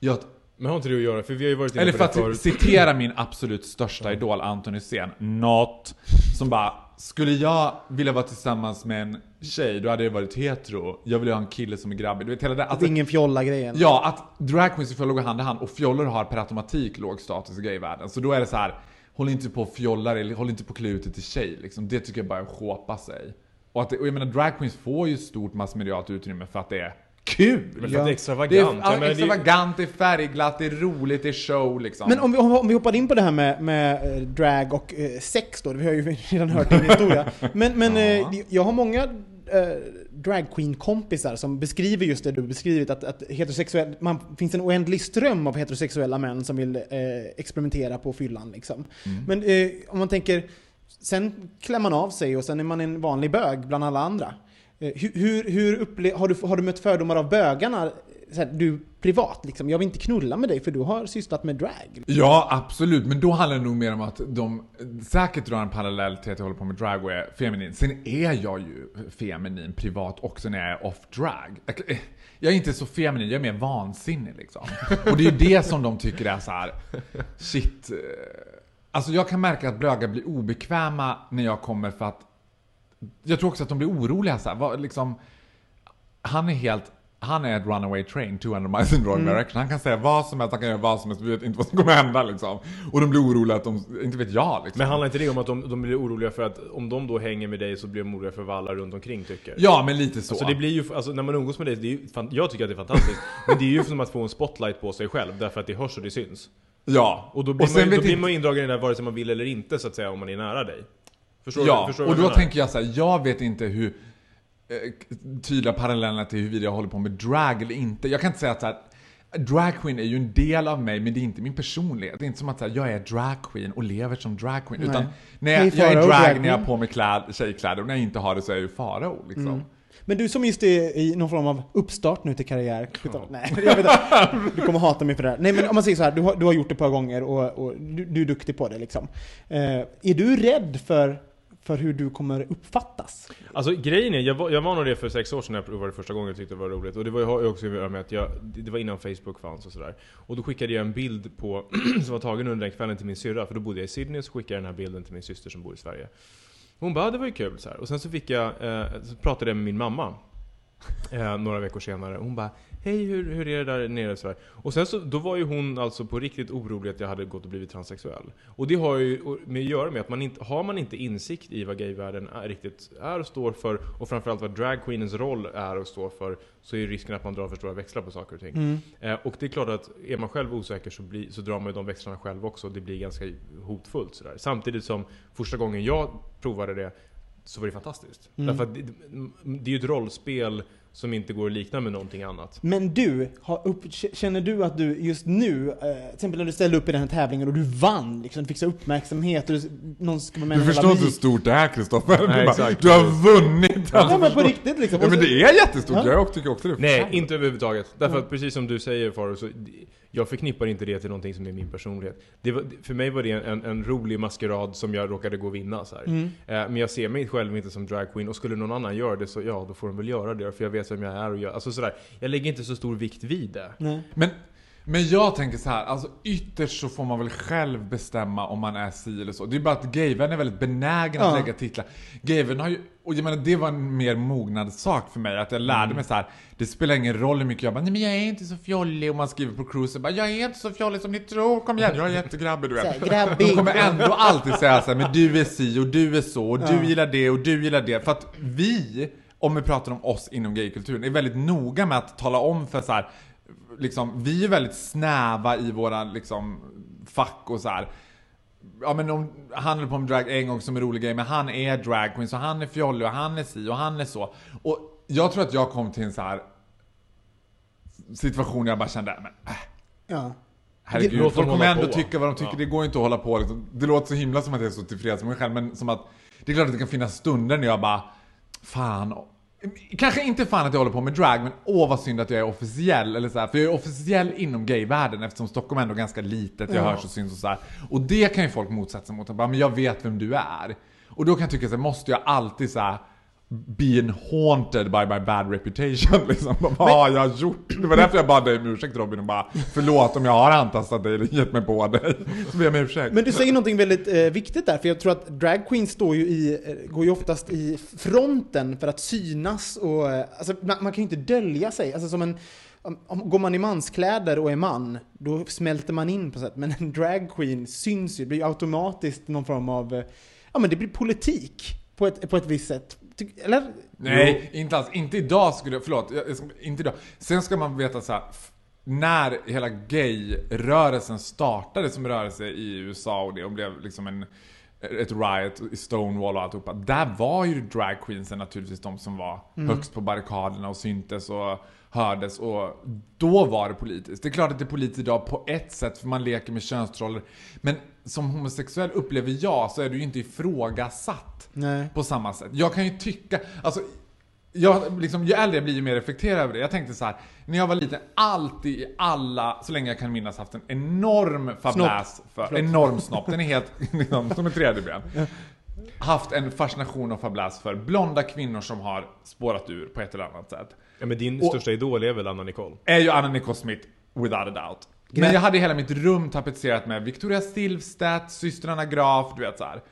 Jag, men har inte det att göra? För vi har ju varit inne Eller på för det att förut. citera min absolut största idol, Anton Hysén, Not, som bara Skulle jag vilja vara tillsammans med en tjej, då hade jag varit hetero. Jag vill ju ha en kille som är grabbig. Du vet hela det. Att Alltså, ingen fjolla-grejen. Ja, att drag queens och fjollor går hand i hand och fjollor har per automatik låg status i gayvärlden. Så då är det så här, håll inte på och fjollar eller håll inte på klutet till tjej liksom. Det tycker jag bara är att sig. Och, att det, och jag menar, drag queens får ju stort massmedialt utrymme för att det är kul! Men för att det är Det är extravagant. ja, det är- extravagant, det är färgglatt, det är roligt, det är show liksom. Men om vi, om vi hoppar in på det här med, med eh, drag och eh, sex då, vi har ju redan hört din historia. Men, men Ja. eh, jag har många eh, drag queen kompisar som beskriver just det du beskrivit, att, att heterosexuell, man finns en oändlig ström av heterosexuella män som vill eh, experimentera på fyllan liksom. Mm. Men eh, om man tänker, sen klär man av sig och sen är man en vanlig bög bland alla andra. Eh, hur, hur, upple- har, du, har du mött fördomar av bögarna, här, du privat liksom? Jag vill inte knulla med dig för du har sysslat med drag. Ja, absolut. Men då handlar det nog mer om att de säkert drar en parallell till att jag håller på med drag och är feminin. Sen är jag ju feminin privat också när jag är off drag. Jag- Jag är inte så feminin, jag är mer vansinnig liksom. Och det är ju det som de tycker är så här. shit. eh, Alltså jag kan märka att blöga blir obekväma när jag kommer för att jag tror också att de blir oroliga så här. Vad, liksom, han är helt han är ett runaway train, 200 miles in the wrong direction. Han kan säga vad som helst, han kan göra vad som helst, vi vet inte vad som kommer hända liksom. Och de blir oroliga att de, inte vet jag liksom. Men handlar inte det om att de, de blir oroliga för att om de då hänger med dig så blir de oroliga för vad alla runt omkring tycker? Ja, men lite så. Så det blir ju, alltså när man umgås med dig, det är ju, fan, jag tycker att det är fantastiskt. men det är ju som att få en spotlight på sig själv, därför att det hörs och det syns. Ja. Och då blir, man, då inte- man ju indragen i det där vare sig man vill eller inte, så att säga, om man är nära dig. Förstår du? Ja, Förstår du och vad då tänker jag så här, jag vet inte hur eh, tydliga parallellerna till huruvida jag håller på med drag eller inte. Jag kan inte säga att så här, drag queen är ju en del av mig, men det är inte min personlighet. Det är inte som att så här, jag är drag queen och lever som drag queen. Nej. Utan när jag, jag är drag, drag när jag har på mig kläd, tjejkläder och när jag inte har det så är jag ju farao liksom. Mm. Men du som just är i någon form av uppstart nu till karriär. Nej, jag vet inte. Du kommer hata mig för det här. Nej men om man säger så här, du har, du har gjort det ett par gånger och, och du, du är duktig på det liksom. Eh, är du rädd för, för hur du kommer uppfattas? Alltså grejen är, jag var, jag var nog det för sex år sedan när jag provade första gången och tyckte det var roligt. Och det var ju har ju också att göra med att jag, det var innan Facebook fanns och sådär. Och då skickade jag en bild på, som var tagen under den kvällen till min syrra, för då bodde jag i Sydney, så skickade jag den här bilden till min syster som bor i Sverige. Hon bara, det var ju kul så här. Och sen så fick jag, eh, så pratade jag med min mamma. Eh, några veckor senare. Hon bara Hej hur, hur är det där nere? Så här. Och sen så, då var ju hon alltså på riktigt orolig att jag hade gått och blivit transsexuell. Och det har ju med att göra med att man inte, har man inte insikt i vad gayvärlden är, riktigt är och står för, och framförallt vad dragqueenens roll är och står för, så är ju risken att man drar för stora växlar på saker och ting. Eh, och det är klart att är man själv osäker så, blir, så drar man ju de växlarna själv också, det blir ganska hotfullt sådär. Samtidigt som första gången jag provade det så var det fantastiskt. Därför att det, det är ju ett rollspel som inte går att likna med någonting annat. Men du, har upp, känner du att du just nu, eh, till exempel när du ställde upp i den här tävlingen och du vann, liksom, du fick så uppmärksamhet och du, någon ska vara med Du förstår inte hur stort det är Kristoffer. Du, bara, du har vunnit! Ja men på riktigt liksom. Ja men det är jättestort, Ja. jag tycker också det. Nej, inte överhuvudtaget. Därför att precis som du säger Faro, så jag förknippar inte det till någonting som är min personlighet. Det var, för mig var det en, en rolig maskerad som jag råkade gå och vinna. Så här. Mm. Eh, men jag ser mig själv inte som dragqueen och skulle någon annan göra det så ja, då får de väl göra det. För jag vet vem jag är och jag, alltså sådär. Jag lägger inte så stor vikt vid det. Nej. Men, men jag tänker så här, alltså ytterst så får man väl själv bestämma om man är si eller så. Det är bara att gayvärlden är väldigt benägen att Ja. lägga titlar. Gayvärlden har ju, och jag menar det var en mer mognad sak för mig, att jag lärde mig så här. det spelar ingen roll hur mycket jag bara, nej men jag är inte så fjollig, och man skriver på cruisen bara, jag är inte så fjollig som ni tror, kom igen, jag är jättegrabbig du vet. grabbig. De kommer ändå alltid säga så här, men du är si och du är så, och du gillar det och du gillar det. För att vi, om vi pratar om oss inom gaykulturen, är väldigt noga med att tala om för så här, liksom, vi är väldigt snäva i våra liksom, fack och så här. Ja men om han höll på med drag en gång som en rolig grej, men han är dragqueen, så han är fjollig och han är si och han är så. Och jag tror att jag kom till en så här situation där jag bara kände, men äh, Ja. Herregud, Låt folk kommer hålla ändå på. tycka vad de tycker, Ja. det går inte att hålla på liksom. Det låter så himla som att jag är så tillfreds med mig själv, men som att det är klart att det kan finnas stunder när jag bara Fan, kanske inte fan att jag håller på med drag, men åh vad synd att jag är officiell, eller så här, för jag är officiell inom gayvärlden eftersom Stockholm är ändå ganska litet, jag hörs och syns och så här. Och det kan ju folk motsätta sig mot, bara, men jag vet vem du är. Och då kan jag tycka så här, måste jag alltid så här being haunted by my bad reputation liksom. Bara, Vad har jag gjort? Det var därför jag bad dig om ursäkt Robin och bara Förlåt om jag har antastat dig eller gett mig på dig. Så ber jag om ursäkt. Men du säger någonting väldigt eh, viktigt där, för jag tror att drag queens står ju i, eh, går ju oftast i fronten för att synas och, eh, alltså man, man kan ju inte dölja sig. Alltså som en, om, om, går man i manskläder och är man, då smälter man in på sätt. Men en drag queen syns ju, det blir automatiskt någon form av, eh, ja men det blir politik på ett, på ett visst sätt. Ty, eller? Nej, inte alls. Inte idag skulle jag, förlåt, inte idag. Sen ska man veta så här, när hela gay-rörelsen startade som rörelse i USA och det och blev liksom en, ett riot i Stonewall och alltihopa. Där var ju drag queensen naturligtvis de som var högst på barrikaderna och syntes och hördes och då var det politiskt. Det är klart att det är politiskt idag på ett sätt för man leker med könstroller. Men som homosexuell upplever jag så är du ju inte ifrågasatt Nej. på samma sätt. Jag kan ju tycka, alltså jag, liksom, ju äldre jag blir ju mer reflekterad över det. Jag tänkte så här, när jag var liten, alltid i alla, så länge jag kan minnas, haft en enorm fabläs för, Förlåt. enorm snopp, den är helt, liksom, som ett tredje ben. Haft en fascination och fabläs för blonda kvinnor som har spårat ur på ett eller annat sätt. Ja, men din Och- största idol är väl Anna Nicole? Är ju Anna Nicole Smith, without a doubt. Men Men- jag hade hela mitt rum tapetserat med Victoria Silvstedt, systrarna Graf, du vet så här.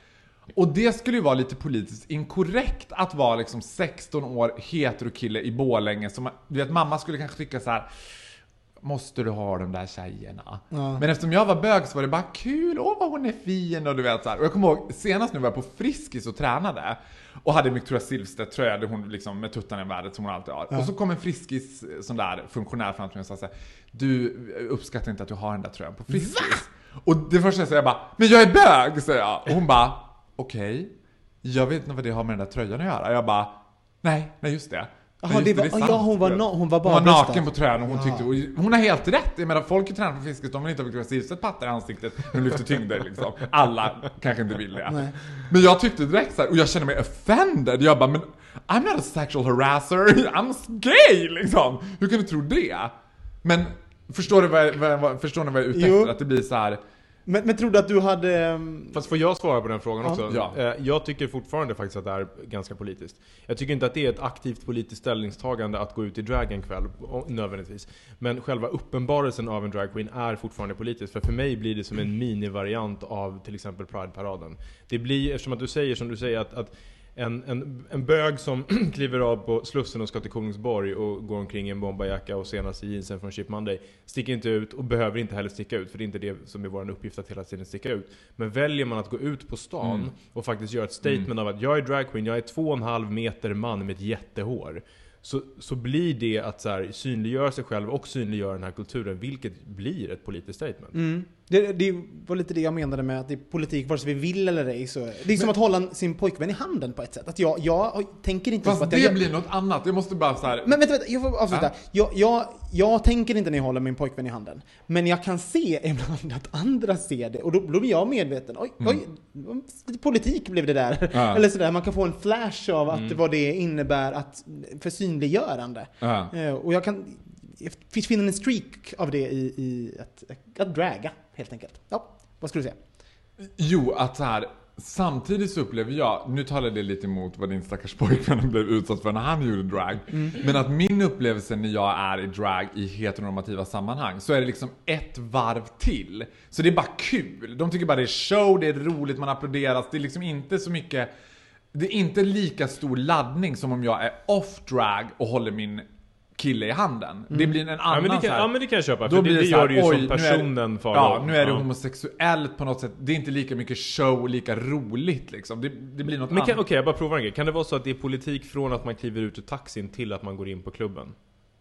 Och det skulle ju vara lite politiskt inkorrekt att vara liksom 16 år heterokille i Borlänge som, du vet mamma skulle kanske tycka så här. Måste du ha de där tjejerna? Ja. Men eftersom jag var bög så var det bara kul, åh vad hon är fin och du vet så här. Och jag kommer ihåg senast nu var jag på Friskis och tränade och hade Victoria Silvstedt tröja hon liksom med tuttarna i vädret som hon alltid har. Och så kom en Friskis eh, sån där funktionär fram till mig och sa så här, Du uppskattar inte att du har den där tröjan på Friskis. Och det första jag säger jag bara, men jag är bög! säger jag. Och hon bara, okej. Jag vet inte vad det har med den där tröjan att göra. Jag bara, nej, nej just det. Just det var- sant. ja, hon var na- hon var bara Hon var naken på tröjan och hon tyckte, och hon har helt rätt. Jag menar folk i tränar på Friskis, de vill inte ha Victoria Silvstedt pattar i ansiktet när de lyfter tyngder liksom. Alla kanske inte vill det. Nej. Men jag tyckte direkt så här, och jag kände mig offended. Jag bara, men I'm not a sexual harasser, I'm gay liksom. Hur kan du tro det? Men förstår du vad jag, vad, förstår ni vad jag är ute Jo. efter? Att det blir så här. Men, men tror du att du hade... ehm, Fast får jag svara på den frågan också? Ja. Eh, Jag tycker fortfarande faktiskt att det är ganska politiskt. Jag tycker inte att det är ett aktivt politiskt ställningstagande att gå ut i drag en kväll, nödvändigtvis. Men själva uppenbarelsen av en dragqueen är fortfarande politisk. För för mig blir det som en minivariant av till exempel Pride-paraden. Det blir, eftersom att du säger som du säger att, att en, en, en bög som kliver av på Slussen och ska till Kolingsborg och går omkring i en bomberjacka och senast i jeansen från Chip Monday sticker inte ut och behöver inte heller sticka ut för det är inte det som är vår uppgift att hela tiden sticka ut. Men väljer man att gå ut på stan och faktiskt göra ett statement av att jag är dragqueen, jag är två och en halv meter man med ett jättehår. Så, så blir det att så här, synliggöra sig själv och synliggöra den här kulturen, vilket blir ett politiskt statement. Mm. Det, det var lite det jag menade med att det är politik vare sig vi vill eller ej. Så det är som att hålla sin pojkvän i handen på ett sätt. Att jag, jag tänker inte på Fast att det jag, blir något annat. Jag måste bara så här. Men vänta, vänta, jag får avsluta. Ja. Jag, jag, jag tänker inte när jag håller min pojkvän i handen. Men jag kan se ibland att andra ser det. Och då, då blir jag medveten. Oj, oj, lite politik blev det där. Mm. Ja. Eller sådär, man kan få en flash av att vad det innebär att, för synliggörande. Eh, Och jag kan finner en streak av det i, i att, att draga, helt enkelt. Ja, vad skulle du säga? Jo, att så här. Samtidigt så upplever jag, nu talar det lite emot vad din stackars pojkvän blev utsatt för när han gjorde drag. Men att min upplevelse när jag är i drag i heteronormativa sammanhang så är det liksom ett varv till. Så det är bara kul. De tycker bara det är show, det är roligt, man applåderas. Det är liksom inte så mycket det är inte lika stor laddning som om jag är off drag och håller min kille i handen. Det blir en annan Ja men, det kan, här- ja men det kan jag köpa, då för blir det, det det här, gör det ju som det- personen Farao. Ja, nu är det Ja. homosexuellt på något sätt. Det är inte lika mycket show och lika roligt liksom. Det, det blir något Men annat. okej, jag bara provar en grej. Kan det vara så att det är politik från att man kliver ut ur taxin till att man går in på klubben?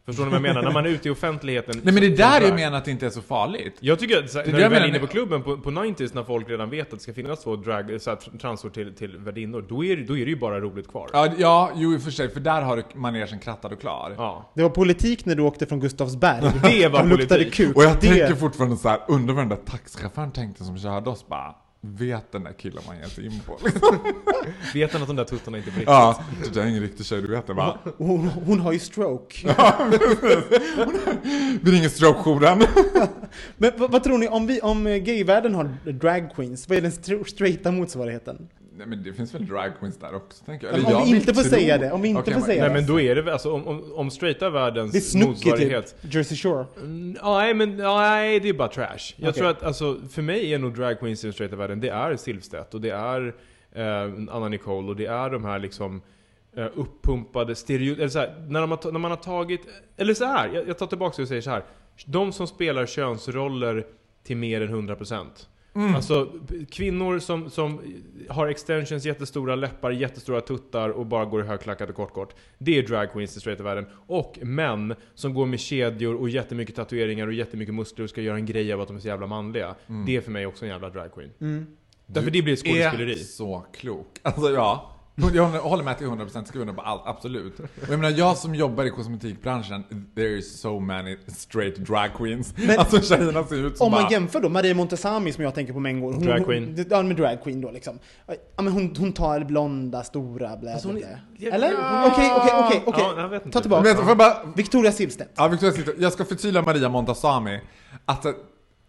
Förstår ni vad jag menar? När man är ute i offentligheten. Nej men det där jag menar att det inte är så farligt. Jag tycker att när du väl är inne på klubben på, på 90s när folk redan vet att det ska finnas två drag, så här, transor till, till värdinnor, då är, det- då är det ju bara roligt kvar. Ja, ja, jo i och för sig, för där har du manegen krattad och klar. Ja. Det var politik när du åkte från Gustavsberg. Det var luktade politik. kuk. Och jag det... tänker fortfarande så här, undrar vad den där taxichauffören tänkte som körde oss bara Vet den där killen man ger sig in på? Vet han att de där tuttarna inte är på riktigt? ja, det där är ingen riktig tjej, du vet det va? hon, hon har ju stroke. Vi ringer strokejouren. Men vad, vad tror ni om, vi, om eh, gayvärlden har drag queens? Vad är den str- straighta motsvarigheten? Nej men det finns väl drag queens där också tänker jag. Eller om jag vi inte får tro- säga det, om vi inte Okej, får säga Nej det. men då är det väl, alltså om, om, om straighta världens Det är Snooki motsvarighet. typ, Jersey Shore. Mm, Nej men nej, det är bara trash. Jag Okej. tror att alltså, för mig är nog drag queens i den straighta världen, det är Silvstedt och det är eh, Anna Nicole och det är de här liksom eh, uppumpade stereo... Eller så här, när, de har, när man har tagit... Eller så här, jag, jag tar tillbaka och säger så här. De som spelar könsroller till mer än 100%. Alltså p- kvinnor som, som har extensions, jättestora läppar, jättestora tuttar och bara går i högklackat och kort kort. Det är drag queens i straighta världen. Och män som går med kedjor och jättemycket tatueringar och jättemycket muskler och ska göra en grej av att de är så jävla manliga. Det är för mig också en jävla drag queen. Därför det blir är skådespeleri. så klok. Alltså ja. Jag håller med till 100% skriver under på allt, absolut. Och jag menar, jag som jobbar i kosmetikbranschen, there is so many straight drag queens. Men- alltså tjejerna ser ut som Om man bara... jämför då, Maria Montazami som jag tänker på med en gång. Hon, Drag hon- queen. Ja, med drag queen då liksom. Ja, men hon, hon tar blonda, stora, blä, Alltså, hon blä. Eller? Okej, okej, okej. Ta tillbaka. Men bara... Victoria Silvstedt. Ja, Victoria Silvstedt. Jag ska förtydliga Maria Montazami. Att eh,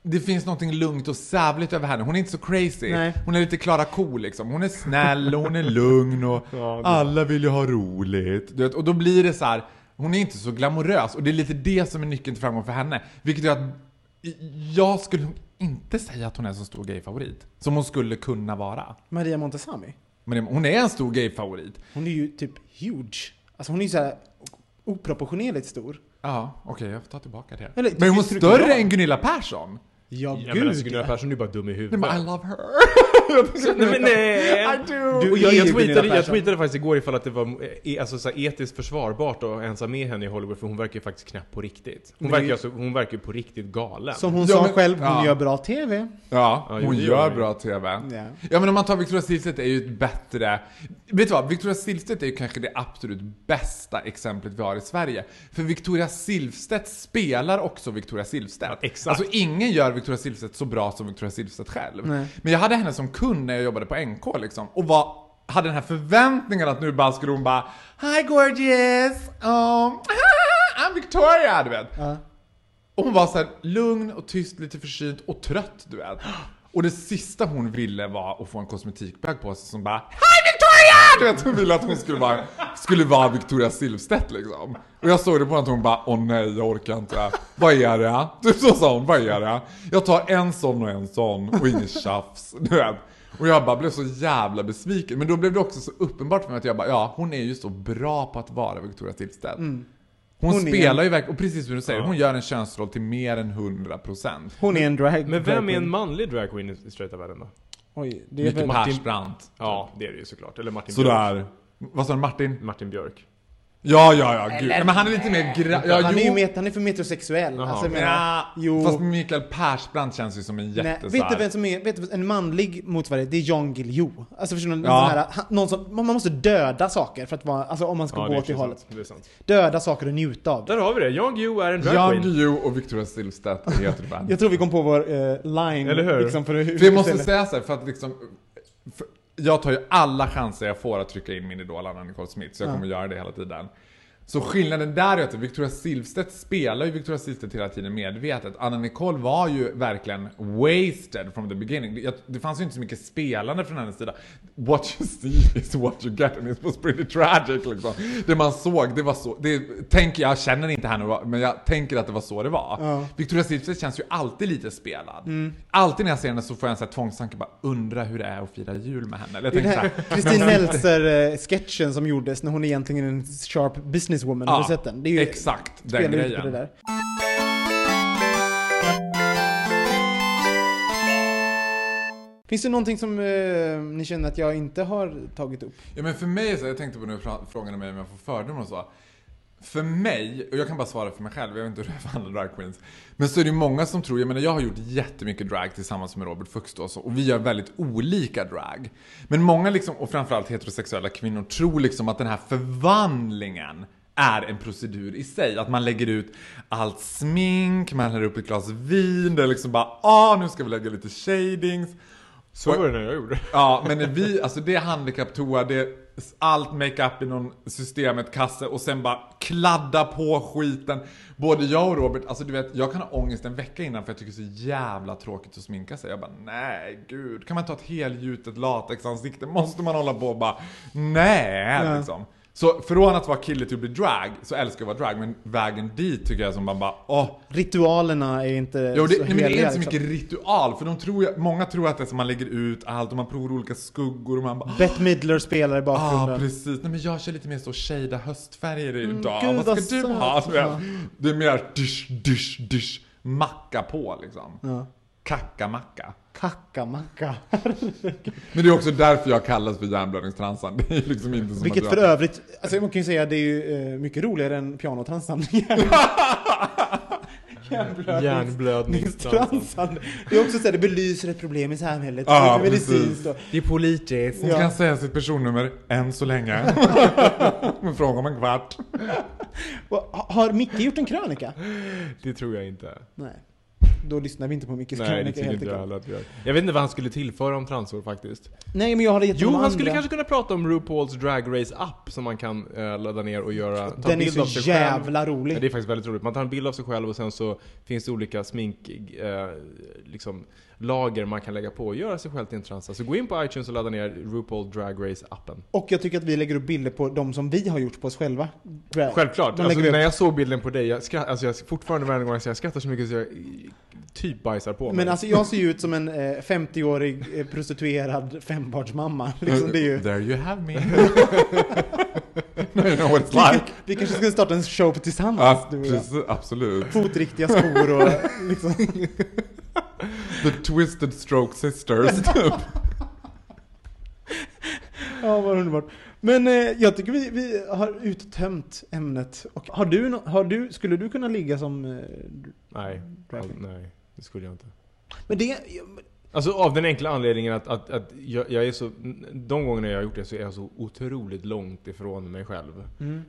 det finns något lugnt och sävligt över henne. Hon är inte så crazy. Nej. Hon är lite Klara Cool liksom. Hon är snäll och hon är lugn och Ja, alla vill ju ha roligt. Vet, och då blir det så här. Hon är inte så glamorös och det är lite det som är nyckeln till framgång för henne. Vilket gör att jag skulle inte säga att hon är så stor gayfavorit. Som hon skulle kunna vara. Maria Montazami. Men hon är en stor gayfavorit. Hon är ju typ huge. Alltså hon är ju såhär oproportionerligt stor. Ja, okej jag får ta tillbaka det. Eller, Men är hon större än Gunilla Persson? Ja, gud men alltså Gunilla. Persson är ju bara dum i Nej huvudet. men I love her. Nej, men nej. I do. Du jag, jag, tweetade, jag tweetade faktiskt igår ifall att det var eh, alltså, så här, etiskt försvarbart att ens ha med henne i Hollywood för hon verkar ju faktiskt knäpp på riktigt. Hon det verkar, alltså, hon verkar ju på riktigt galen. Som hon Ja, sa men- själv, hon ja. gör bra TV. Ja, hon det gör gör hon. bra TV. Ja. Ja men om man tar Victoria Silvstedt är ju ett bättre... Vet du vad? Victoria Silvstedt är ju kanske det absolut bästa exemplet vi har i Sverige. För Victoria Silvstedt spelar också Victoria Silvstedt. Ja, exakt. Alltså ingen gör Victoria Silvstedt så bra som Victoria Silvstedt själv. Nej. Men jag hade henne som kund när jag jobbade på NK liksom. Och var, hade den här förväntningen att nu bara skulle hon bara Hi gorgeous! Um, I'm Victoria! Du vet. Ja. Och hon var så här lugn och tyst, lite försynt och trött, du vet. Och det sista hon ville var att få en kosmetikbag på sig som bara Hi Victoria! Du vet, hon ville att hon skulle vara, skulle vara Victoria Silvstedt liksom. Och jag såg det på henne att hon bara Åh nej, jag orkar inte. Vad är det? Typ så sa hon, vad är det? Jag tar en sån och en sån och inget tjafs. Du vet. Och jag bara blev så jävla besviken. Men då blev det också så uppenbart för mig att jag bara, ja hon är ju så bra på att vara Victoria Silvstedt. Hon, Hon är- spelar ju verkligen, och precis som du säger, hon gör en könsroll till mer än 100%. Hon är en drag Men drag vem är en manlig drag queen i straighta världen då? Oj, det är Micke väl... Persbrandt. Ja, det är det ju såklart. Eller Martin Björk. Sådär. Vad sa du, Martin? Martin Björk. Ja, ja, ja, gud. Men han är lite mer gra... Ja, han, är ju met, han är för metrosexuell. Jaha. Alltså, menar, Ja, jo. Fast Mikael Persbrandt känns ju som en jätte Nej, vet du vem som är, vet du, en manlig motsvarighet? Det är Jan Guillou. Alltså förstår du? Ja. här, han- någon som, man måste döda saker för att vara, alltså om man ska Ja, gå är sant. hållet. Är. Döda saker och njuta av. Där har vi det. Jan Guillou är en drag Jan. Guillou och Victoria Silvstedt heter det band. Jag tror vi kom på vår eh, line. Eller hur? Liksom, för hur, För jag måste säga så här, för att liksom... För jag tar ju alla chanser jag får att trycka in min idol Anna Nicole Smith, så jag Ja. kommer göra det hela tiden. Så skillnaden där är att Victoria Silvstedt spelar ju Victoria Silvstedt hela tiden medvetet. Anna Nicole var ju verkligen wasted from the beginning. Det, fanns ju inte så mycket spelande från hennes sida. What you see is what you get and it was pretty tragic liksom. Det man såg, det var så, det tänker jag, känner inte henne, men jag tänker att det var så det var. Ja. Victoria Silvstedt känns ju alltid lite spelad. Alltid när jag ser henne så får jag en sån här tvångstanke, bara undra hur det är att fira jul med henne. Kristin Meltzer-sketchen som gjordes när hon egentligen är en sharp businesswoman. Har du sett den? Det är ju, exakt den grejen. det där. Finns det någonting som eh, ni känner att jag inte har tagit upp? Ja men för mig, så jag tänkte på nu fra- frågade mig om jag får fördomar och så. För mig, och jag kan bara svara för mig själv, jag vet inte hur det är för andra drag queens. Men så är det ju många som tror, jag menar jag har gjort jättemycket drag tillsammans med Robert Fuchs då, och så, och vi gör väldigt olika drag. Men många liksom, och framförallt heterosexuella kvinnor, tror liksom att den här förvandlingen är en procedur i sig. Att man lägger ut allt smink, man häller upp ett glas vin, det är liksom bara ah nu ska vi lägga lite shadings. Så var det när jag gjorde. Ja, men vi, alltså det handikapptoa, det, allt makeup i någon systemet kasse och sen bara kladda på skiten. Både jag och Robert, alltså du vet, jag kan ha ångest en vecka innan för jag tycker det är så jävla tråkigt att sminka sig. Jag bara, nej gud, kan man ta ett helgjutet latexansikte? Måste man hålla på och bara, nej liksom. Så från att vara kille till att bli drag, så älskar jag att vara drag, men vägen dit tycker jag som man bara, åh, Ritualerna är inte Jo, det, så nej, men det är inte så liksom. mycket ritual, för de tror, många tror att det är som man lägger ut allt och man provar olika skuggor och man bara Bette Midler spelar i Ja, bakgrunden. precis. Nej, men jag kör lite mer så shada höstfärger idag. Mm, gud, vad vad ska du ha? Ja. Det är mer dysch, dysch, dysch. Macka på liksom. Ja. Kacka-macka. Kackamacka. Men det är också därför jag kallas för hjärnblödningstransan. Det är liksom inte som Vilket för jag... övrigt, alltså man kan ju säga att det är ju eh, mycket roligare än pianotransan. Hjärnblödningstransan. Det är också så här, det belyser ett problem i samhället. Ja, det är medicinskt precis. och- Det är politiskt. Hon Ja. kan säga sitt personnummer än så länge. Men fråga om en kvart. Har Micke gjort en krönika? Det tror jag inte. Nej. Då lyssnar vi inte på Mickes Nej, krönika helt jag enkelt. vi gör. Jag vet inte vad han skulle tillföra om transor faktiskt. Nej, men jag hade gett Jo, han andra. skulle kanske kunna prata om RuPaul's Drag Race app som man kan eh, ladda ner och göra. Ta Den är bild av så sig själv. jävla rolig. Ja, det är faktiskt väldigt roligt. Man tar en bild av sig själv och sen så finns det olika smink, eh, liksom, lager man kan lägga på och göra sig själv till en transa. Så gå in på iTunes och ladda ner RuPaul Drag Race-appen. Och jag tycker att vi lägger upp bilder på de som vi har gjort på oss själva. Drag. Självklart. Alltså, vi när jag såg bilden på dig, jag skratt, alltså jag fortfarande varje gång jag skrattar så mycket så jag typ bajsar på mig. Men alltså jag ser ju ut som en eh, 50-årig eh, prostituerad fembarnsmamma. Liksom, det är ju... There you have me. You know what it's like. Vi kanske skulle starta en show tillsammans, Ja, du och jag. precis, absolut. Fotriktiga skor och liksom... The Twisted Stroke Sisters, typ. Ja, vad underbart. Men eh, jag tycker vi, vi har uttömt ämnet. Och har du, har du, skulle du kunna ligga som... Eh, nej, nej, det skulle jag inte. men det... Alltså av den enkla anledningen att, att, att jag, jag är så, de gångerna jag har gjort det så är jag så otroligt långt ifrån mig själv.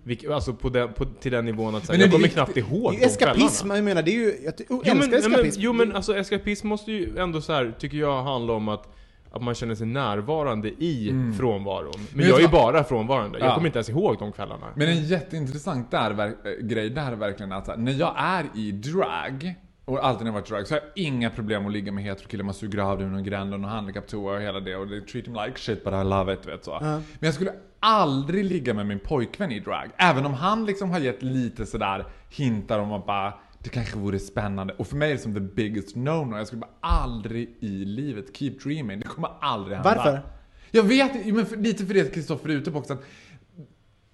Vilk, alltså på den, på, till den nivån att så Men jag det kommer knappt ihåg Det de eskapism, jag menar det är ju... Jag, jag Jo men, nej, men, eskapism. jo men alltså eskapism måste ju ändå så här, tycker jag handla om att att man känner sig närvarande i frånvaron. Men, Men jag är ju bara frånvarande. Jag Ja. kommer inte ens ihåg de kvällarna. Men en jätteintressant där, grej där är verkligen att här, när jag är i drag, och alltid när jag varit drag, så har jag inga problem att ligga med heterokillar, man suger av det med någon gränd och handikapptoa och hela det och det treat him like shit but I love it, vet så. Men jag skulle aldrig ligga med min pojkvän i drag, även om han liksom har gett lite sådär hintar om att bara det kanske vore spännande. Och för mig är det som the biggest no-no. Jag skulle bara aldrig i livet keep dreaming. Det kommer aldrig hända. Varför? Jag vet men för, lite för det Kristoffer är ute på också. Att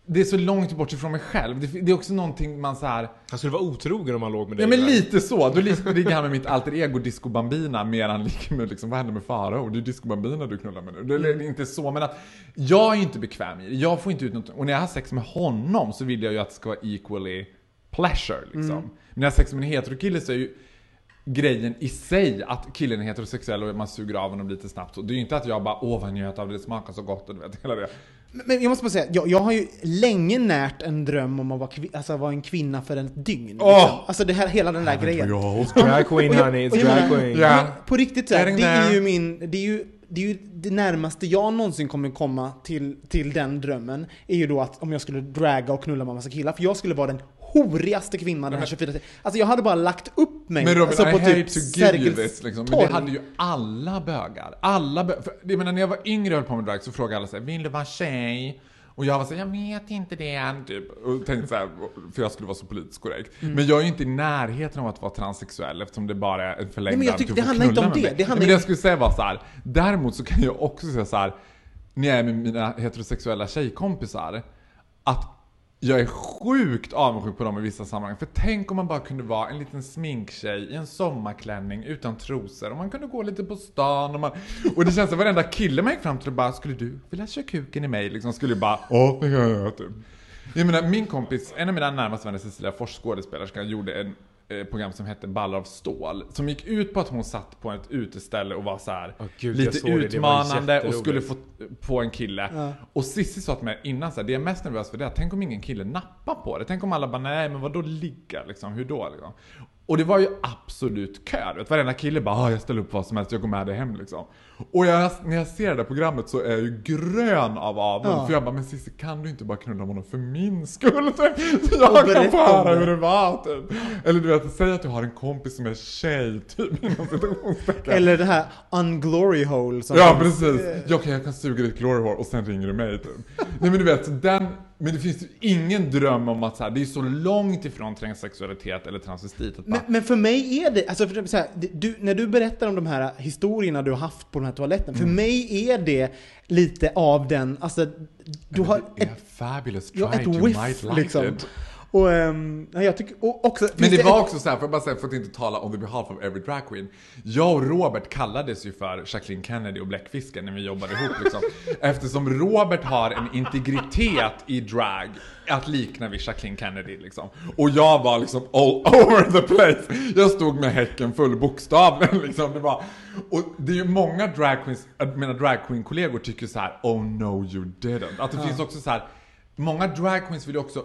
det är så långt bort ifrån mig själv. Det, det är också någonting man så här. Han skulle vara otrogen om han låg med dig. Ja men där. lite så. Då li- ligger han med mitt alter ego Disco Bambina mer än han ligger med liksom, vad händer med Farao? Det är Disco Bambina du knullar med nu. Det är inte så men att jag är inte bekväm i det. Jag får inte ut något. Och när jag har sex med honom så vill jag ju att det ska vara equally pleasure liksom. Men när jag har sex med en heterokille så är ju grejen i sig att killen är heterosexuell och man suger av honom lite snabbt. Så det är ju inte att jag bara åh vad njöt av det, det smakar så gott och du vet hela det. Men jag måste bara säga, jag, jag har ju länge närt en dröm om att vara, kvi, alltså, vara en kvinna för ett dygn. Åh! Liksom. Alltså det här, hela den där grejen. Drag queen honey, it's drag queen. Ja. Men På riktigt så här, det är ju min, det är ju, det är ju det närmaste jag någonsin kommer komma till, till den drömmen, är ju då att om jag skulle draga och knulla med massa killar, för jag skulle vara den horigaste kvinnan den här 24 Alltså jag hade bara lagt upp mig Men Robin, alltså, I på hate typ to give you this liksom. Men det hade ju alla bögar. Alla bögar. För, jag menar, när jag var yngre och höll på med drag så frågade alla såhär, vill du vara tjej? Och jag var såhär, jag vet inte det, typ. Och tänkte såhär, för jag skulle vara så politiskt korrekt. Mm. Men jag är ju inte i närheten av att vara transsexuell eftersom det bara är en förlängd Nej, men jag tycker det handlar inte om det. Det handlar Nej, men det jag skulle säga var så här. däremot så kan jag också säga så här. när jag är med mina heterosexuella tjejkompisar, att jag är sjukt avundsjuk på dem i vissa sammanhang. För tänk om man bara kunde vara en liten sminktjej i en sommarklänning utan trosor. Och man kunde gå lite på stan. Och, man, och det känns som varenda kille man gick fram till och bara Skulle du vilja köra kuken i mig? Liksom skulle bara Ja, det kan jag göra typ. Jag menar min kompis, en av mina närmaste vänner Cecilia Fors, skådespelerska, gjorde en program som hette Ballar av stål. Som gick ut på att hon satt på ett uteställe och var så här Åh, gud, lite utmanande och skulle få på en kille. Och Sissi sa till mig innan så här, det jag är mest nervös för det är att tänk om ingen kille nappar på det. Tänk om alla bara nej men vadå ligga liksom, hur då liksom? Och det var ju absolut kö. Vet, varenda kille bara ah, jag ställer upp vad som helst, jag går med dig hem liksom. Och jag, när jag ser det där programmet så är jag ju grön av avund. Ja. För jag bara, men Cissi kan du inte bara knulla honom för min skull? Så jag kan få höra hur det var typ. Eller du vet, säg att du har en kompis som är tjej typ inom. Eller det här unglory hole som Ja precis. Jag kan, jag kan suga ditt glory hole och sen ringer du mig typ. Nej men du vet, den, men det finns ju ingen dröm om att så här, det är så långt ifrån transsexualitet eller transvestit att bara, Men, men för mig är det, alltså för, så här, du, när du berättar om de här historierna du har haft på den här toaletten, Mm. för mig är det lite av den, alltså du har det är ett, fabulous, try ja, ett you might whiff like liksom. it. Och um, jag tycker och också... Men det var ett- också så här, för jag bara säga, för att inte tala on the behalf of every drag queen. Jag och Robert kallades ju för Jacqueline Kennedy och Bläckfisken när vi jobbade ihop liksom. Eftersom Robert har en integritet i drag att likna vid Jacqueline Kennedy liksom. Och jag var liksom all over the place. Jag stod med häcken full bokstavligen liksom. Det var, och det är ju många drag queens, att mina drag queen kollegor tycker så här: oh no you didn't. Att det finns också så här. många drag queens vill ju också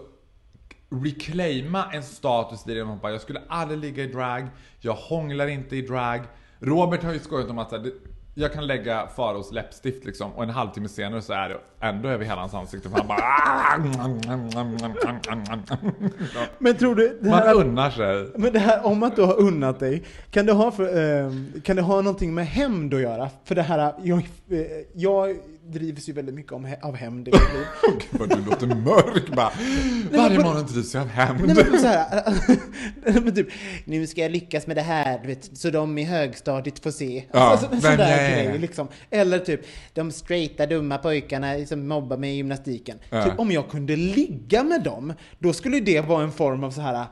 reclaima en status i det man bara, jag skulle aldrig ligga i drag, jag hånglar inte i drag. Robert har ju skojat om att så här, jag kan lägga Faros läppstift liksom och en halvtimme senare så är det ändå över hela hans ansikte för han bara Men tror du, det Man här, unnar sig. men det här om att du har unnat dig, kan det ha, för, ehm, kan det ha någonting med hämnd att göra? För det här, jag, eh, jag drivs ju väldigt mycket om, he- av hämnd i mitt liv. Gud vad du låter mörk bara. Varje morgon drivs jag av hämnd. Nej men så här, men typ, nu ska jag lyckas med det här, du vet, så de i högstadiet får se. Ja, alltså, sån där grej liksom. Eller typ, de straighta dumma pojkarna som mobbar mig i gymnastiken. Ja. Typ, om jag kunde ligga med dem, då skulle det vara en form av så här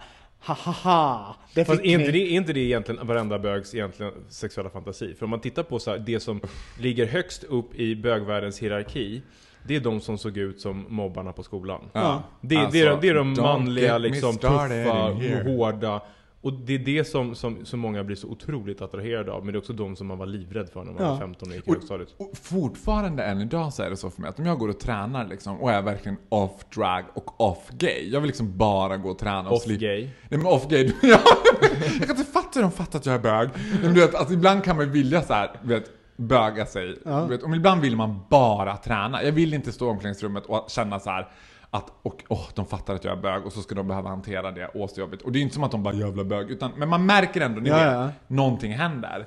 ha ha ha. Det Fast är inte, det, är inte det egentligen varenda bögs egentligen sexuella fantasi? För om man tittar på så här, det som ligger högst upp i bögvärldens hierarki Det är de som såg ut som mobbarna på skolan. Ja. Det, det, är, Alltså, det är de don't manliga, liksom, tuffa, hårda. Och det är det som, som, som många blir så otroligt attraherade av. Men det är också de som man var livrädd för när man Ja. var 15 och gick i Och, högstadiet. och fortfarande än idag så är det så för mig att om jag går och tränar liksom och är verkligen off drag och off gay. Jag vill liksom bara gå och träna och Off slippa- gay. Nej men off gay, ja. Jag kan inte fatta hur de fattar att jag är bög. Men du vet, alltså ibland kan man ju vilja så här, du vet, böga sig. Du vet, och ibland vill man bara träna. Jag vill inte stå i omklädningsrummet och känna så här att och, åh, de fattar att jag är bög och så ska de behöva hantera det, åh så jobbigt. Och det är inte som att de bara jävla bög, utan, men man märker ändå, ni Ja, vet, ja. någonting händer.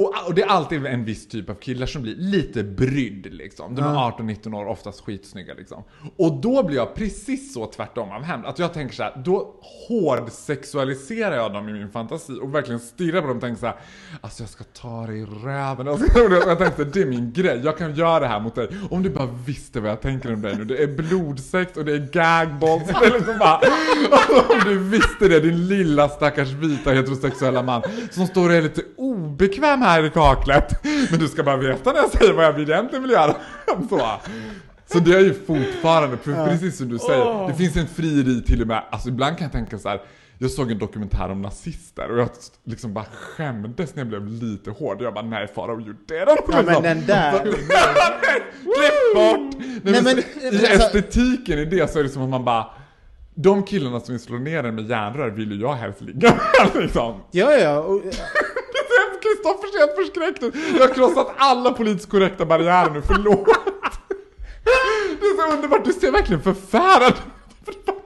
Och, och det är alltid en viss typ av killar som blir lite brydd liksom. De är 18-19 år, oftast skitsnygga liksom. Och då blir jag precis så tvärtom av hämnd. Att jag tänker så här, då hårdsexualiserar jag dem i min fantasi och verkligen stirrar på dem och tänker så här, alltså jag ska ta dig i röven. Och jag tänkte, det är min grej, jag kan göra det här mot dig. Om du bara visste vad jag tänker om dig nu. Det är blodsex och det är gagballs. Det är liksom bara, om du visste det, din lilla stackars vita heterosexuella man som står och är lite obekväm här i kaklet. Men du ska bara veta när jag säger vad jag egentligen vill göra. Så. Så det är ju fortfarande, pre- precis som du säger, det finns en frieri till och med, alltså ibland kan jag tänka så här. Jag såg en dokumentär om nazister och jag liksom bara skämdes när jag blev lite hård. Jag bara nej Farao you didn't. Ja, men den där. Klipp bort! Nej, men, I alltså- estetiken i det så är det som att man bara de killarna som vill slå ner en med järnrör vill ju jag helst ligga med liksom. Ja, ja. Och, Kristoffer ser helt förskräckt ut. Jag har krossat alla politiskt korrekta barriärer nu, förlåt. Det är så underbart, du ser verkligen förfärad ut.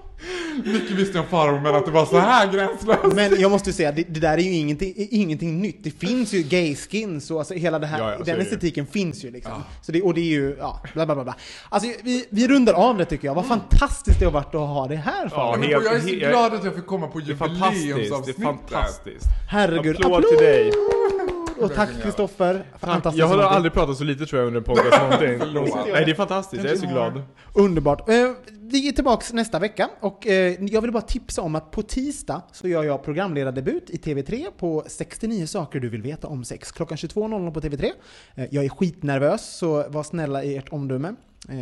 Mycket visste jag om Farao men att det var så här gränslöst. men jag måste säga, det, det där är ju ingenting, ingenting nytt. Det finns ju gay skins och alltså hela det här, Ja, ja, den det ju. estetiken finns ju liksom. Så det, och det är ju, ja, bla bla bla. bla. Alltså vi, vi rundar av det tycker jag. Vad fantastiskt det har varit att ha det här Ja, Men helt- jag är så glad att jag fick komma på fantastiskt. Det är jubileumsavsnittet. fantastiskt. Herregud. Applåd till dig. Och tack Kristoffer. Fantastiskt. Jag har aldrig pratat så lite tror jag under en podcast någonting. Nej det är fantastiskt, jag är så glad. Underbart. Eh, vi är tillbaks nästa vecka och eh, jag vill bara tipsa om att på tisdag så gör jag programledardebut i TV3 på 69 saker du vill veta om sex. Klockan 22.00 på TV3. Eh, jag är skitnervös så var snälla i ert omdöme. Eh,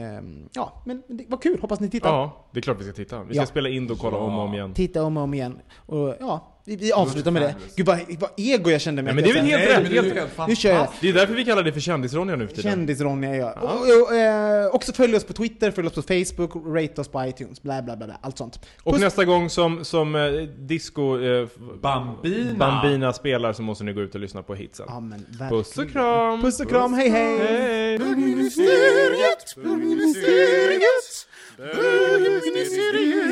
ja, men det var kul. Hoppas ni tittar. Ja, det är klart vi ska titta. Vi ska Ja. spela in och kolla om och om igen. Titta om och om igen. Och ja, vi, vi avslutar med det. Gud vad, vad ego jag kände mig. Nej, men det är väl helt rätt. Helt, helt Nu kör jag. det är därför vi kallar det för kändis-Ronja nu för tiden. Kändis-Ronja är jag. Och, och, eh, också följ oss på Twitter, följ oss på Facebook, rate oss på iTunes, bla bla bla, bla allt sånt. Och Puss- nästa gång som, som eh, disco eh, Bambina. Bambina spelar så måste ni gå ut och lyssna på hitsen. Ja, men. Puss och kram! Puss och kram, hej hej! Hej! Bögministeriet, bögministeriet, bögministeriet,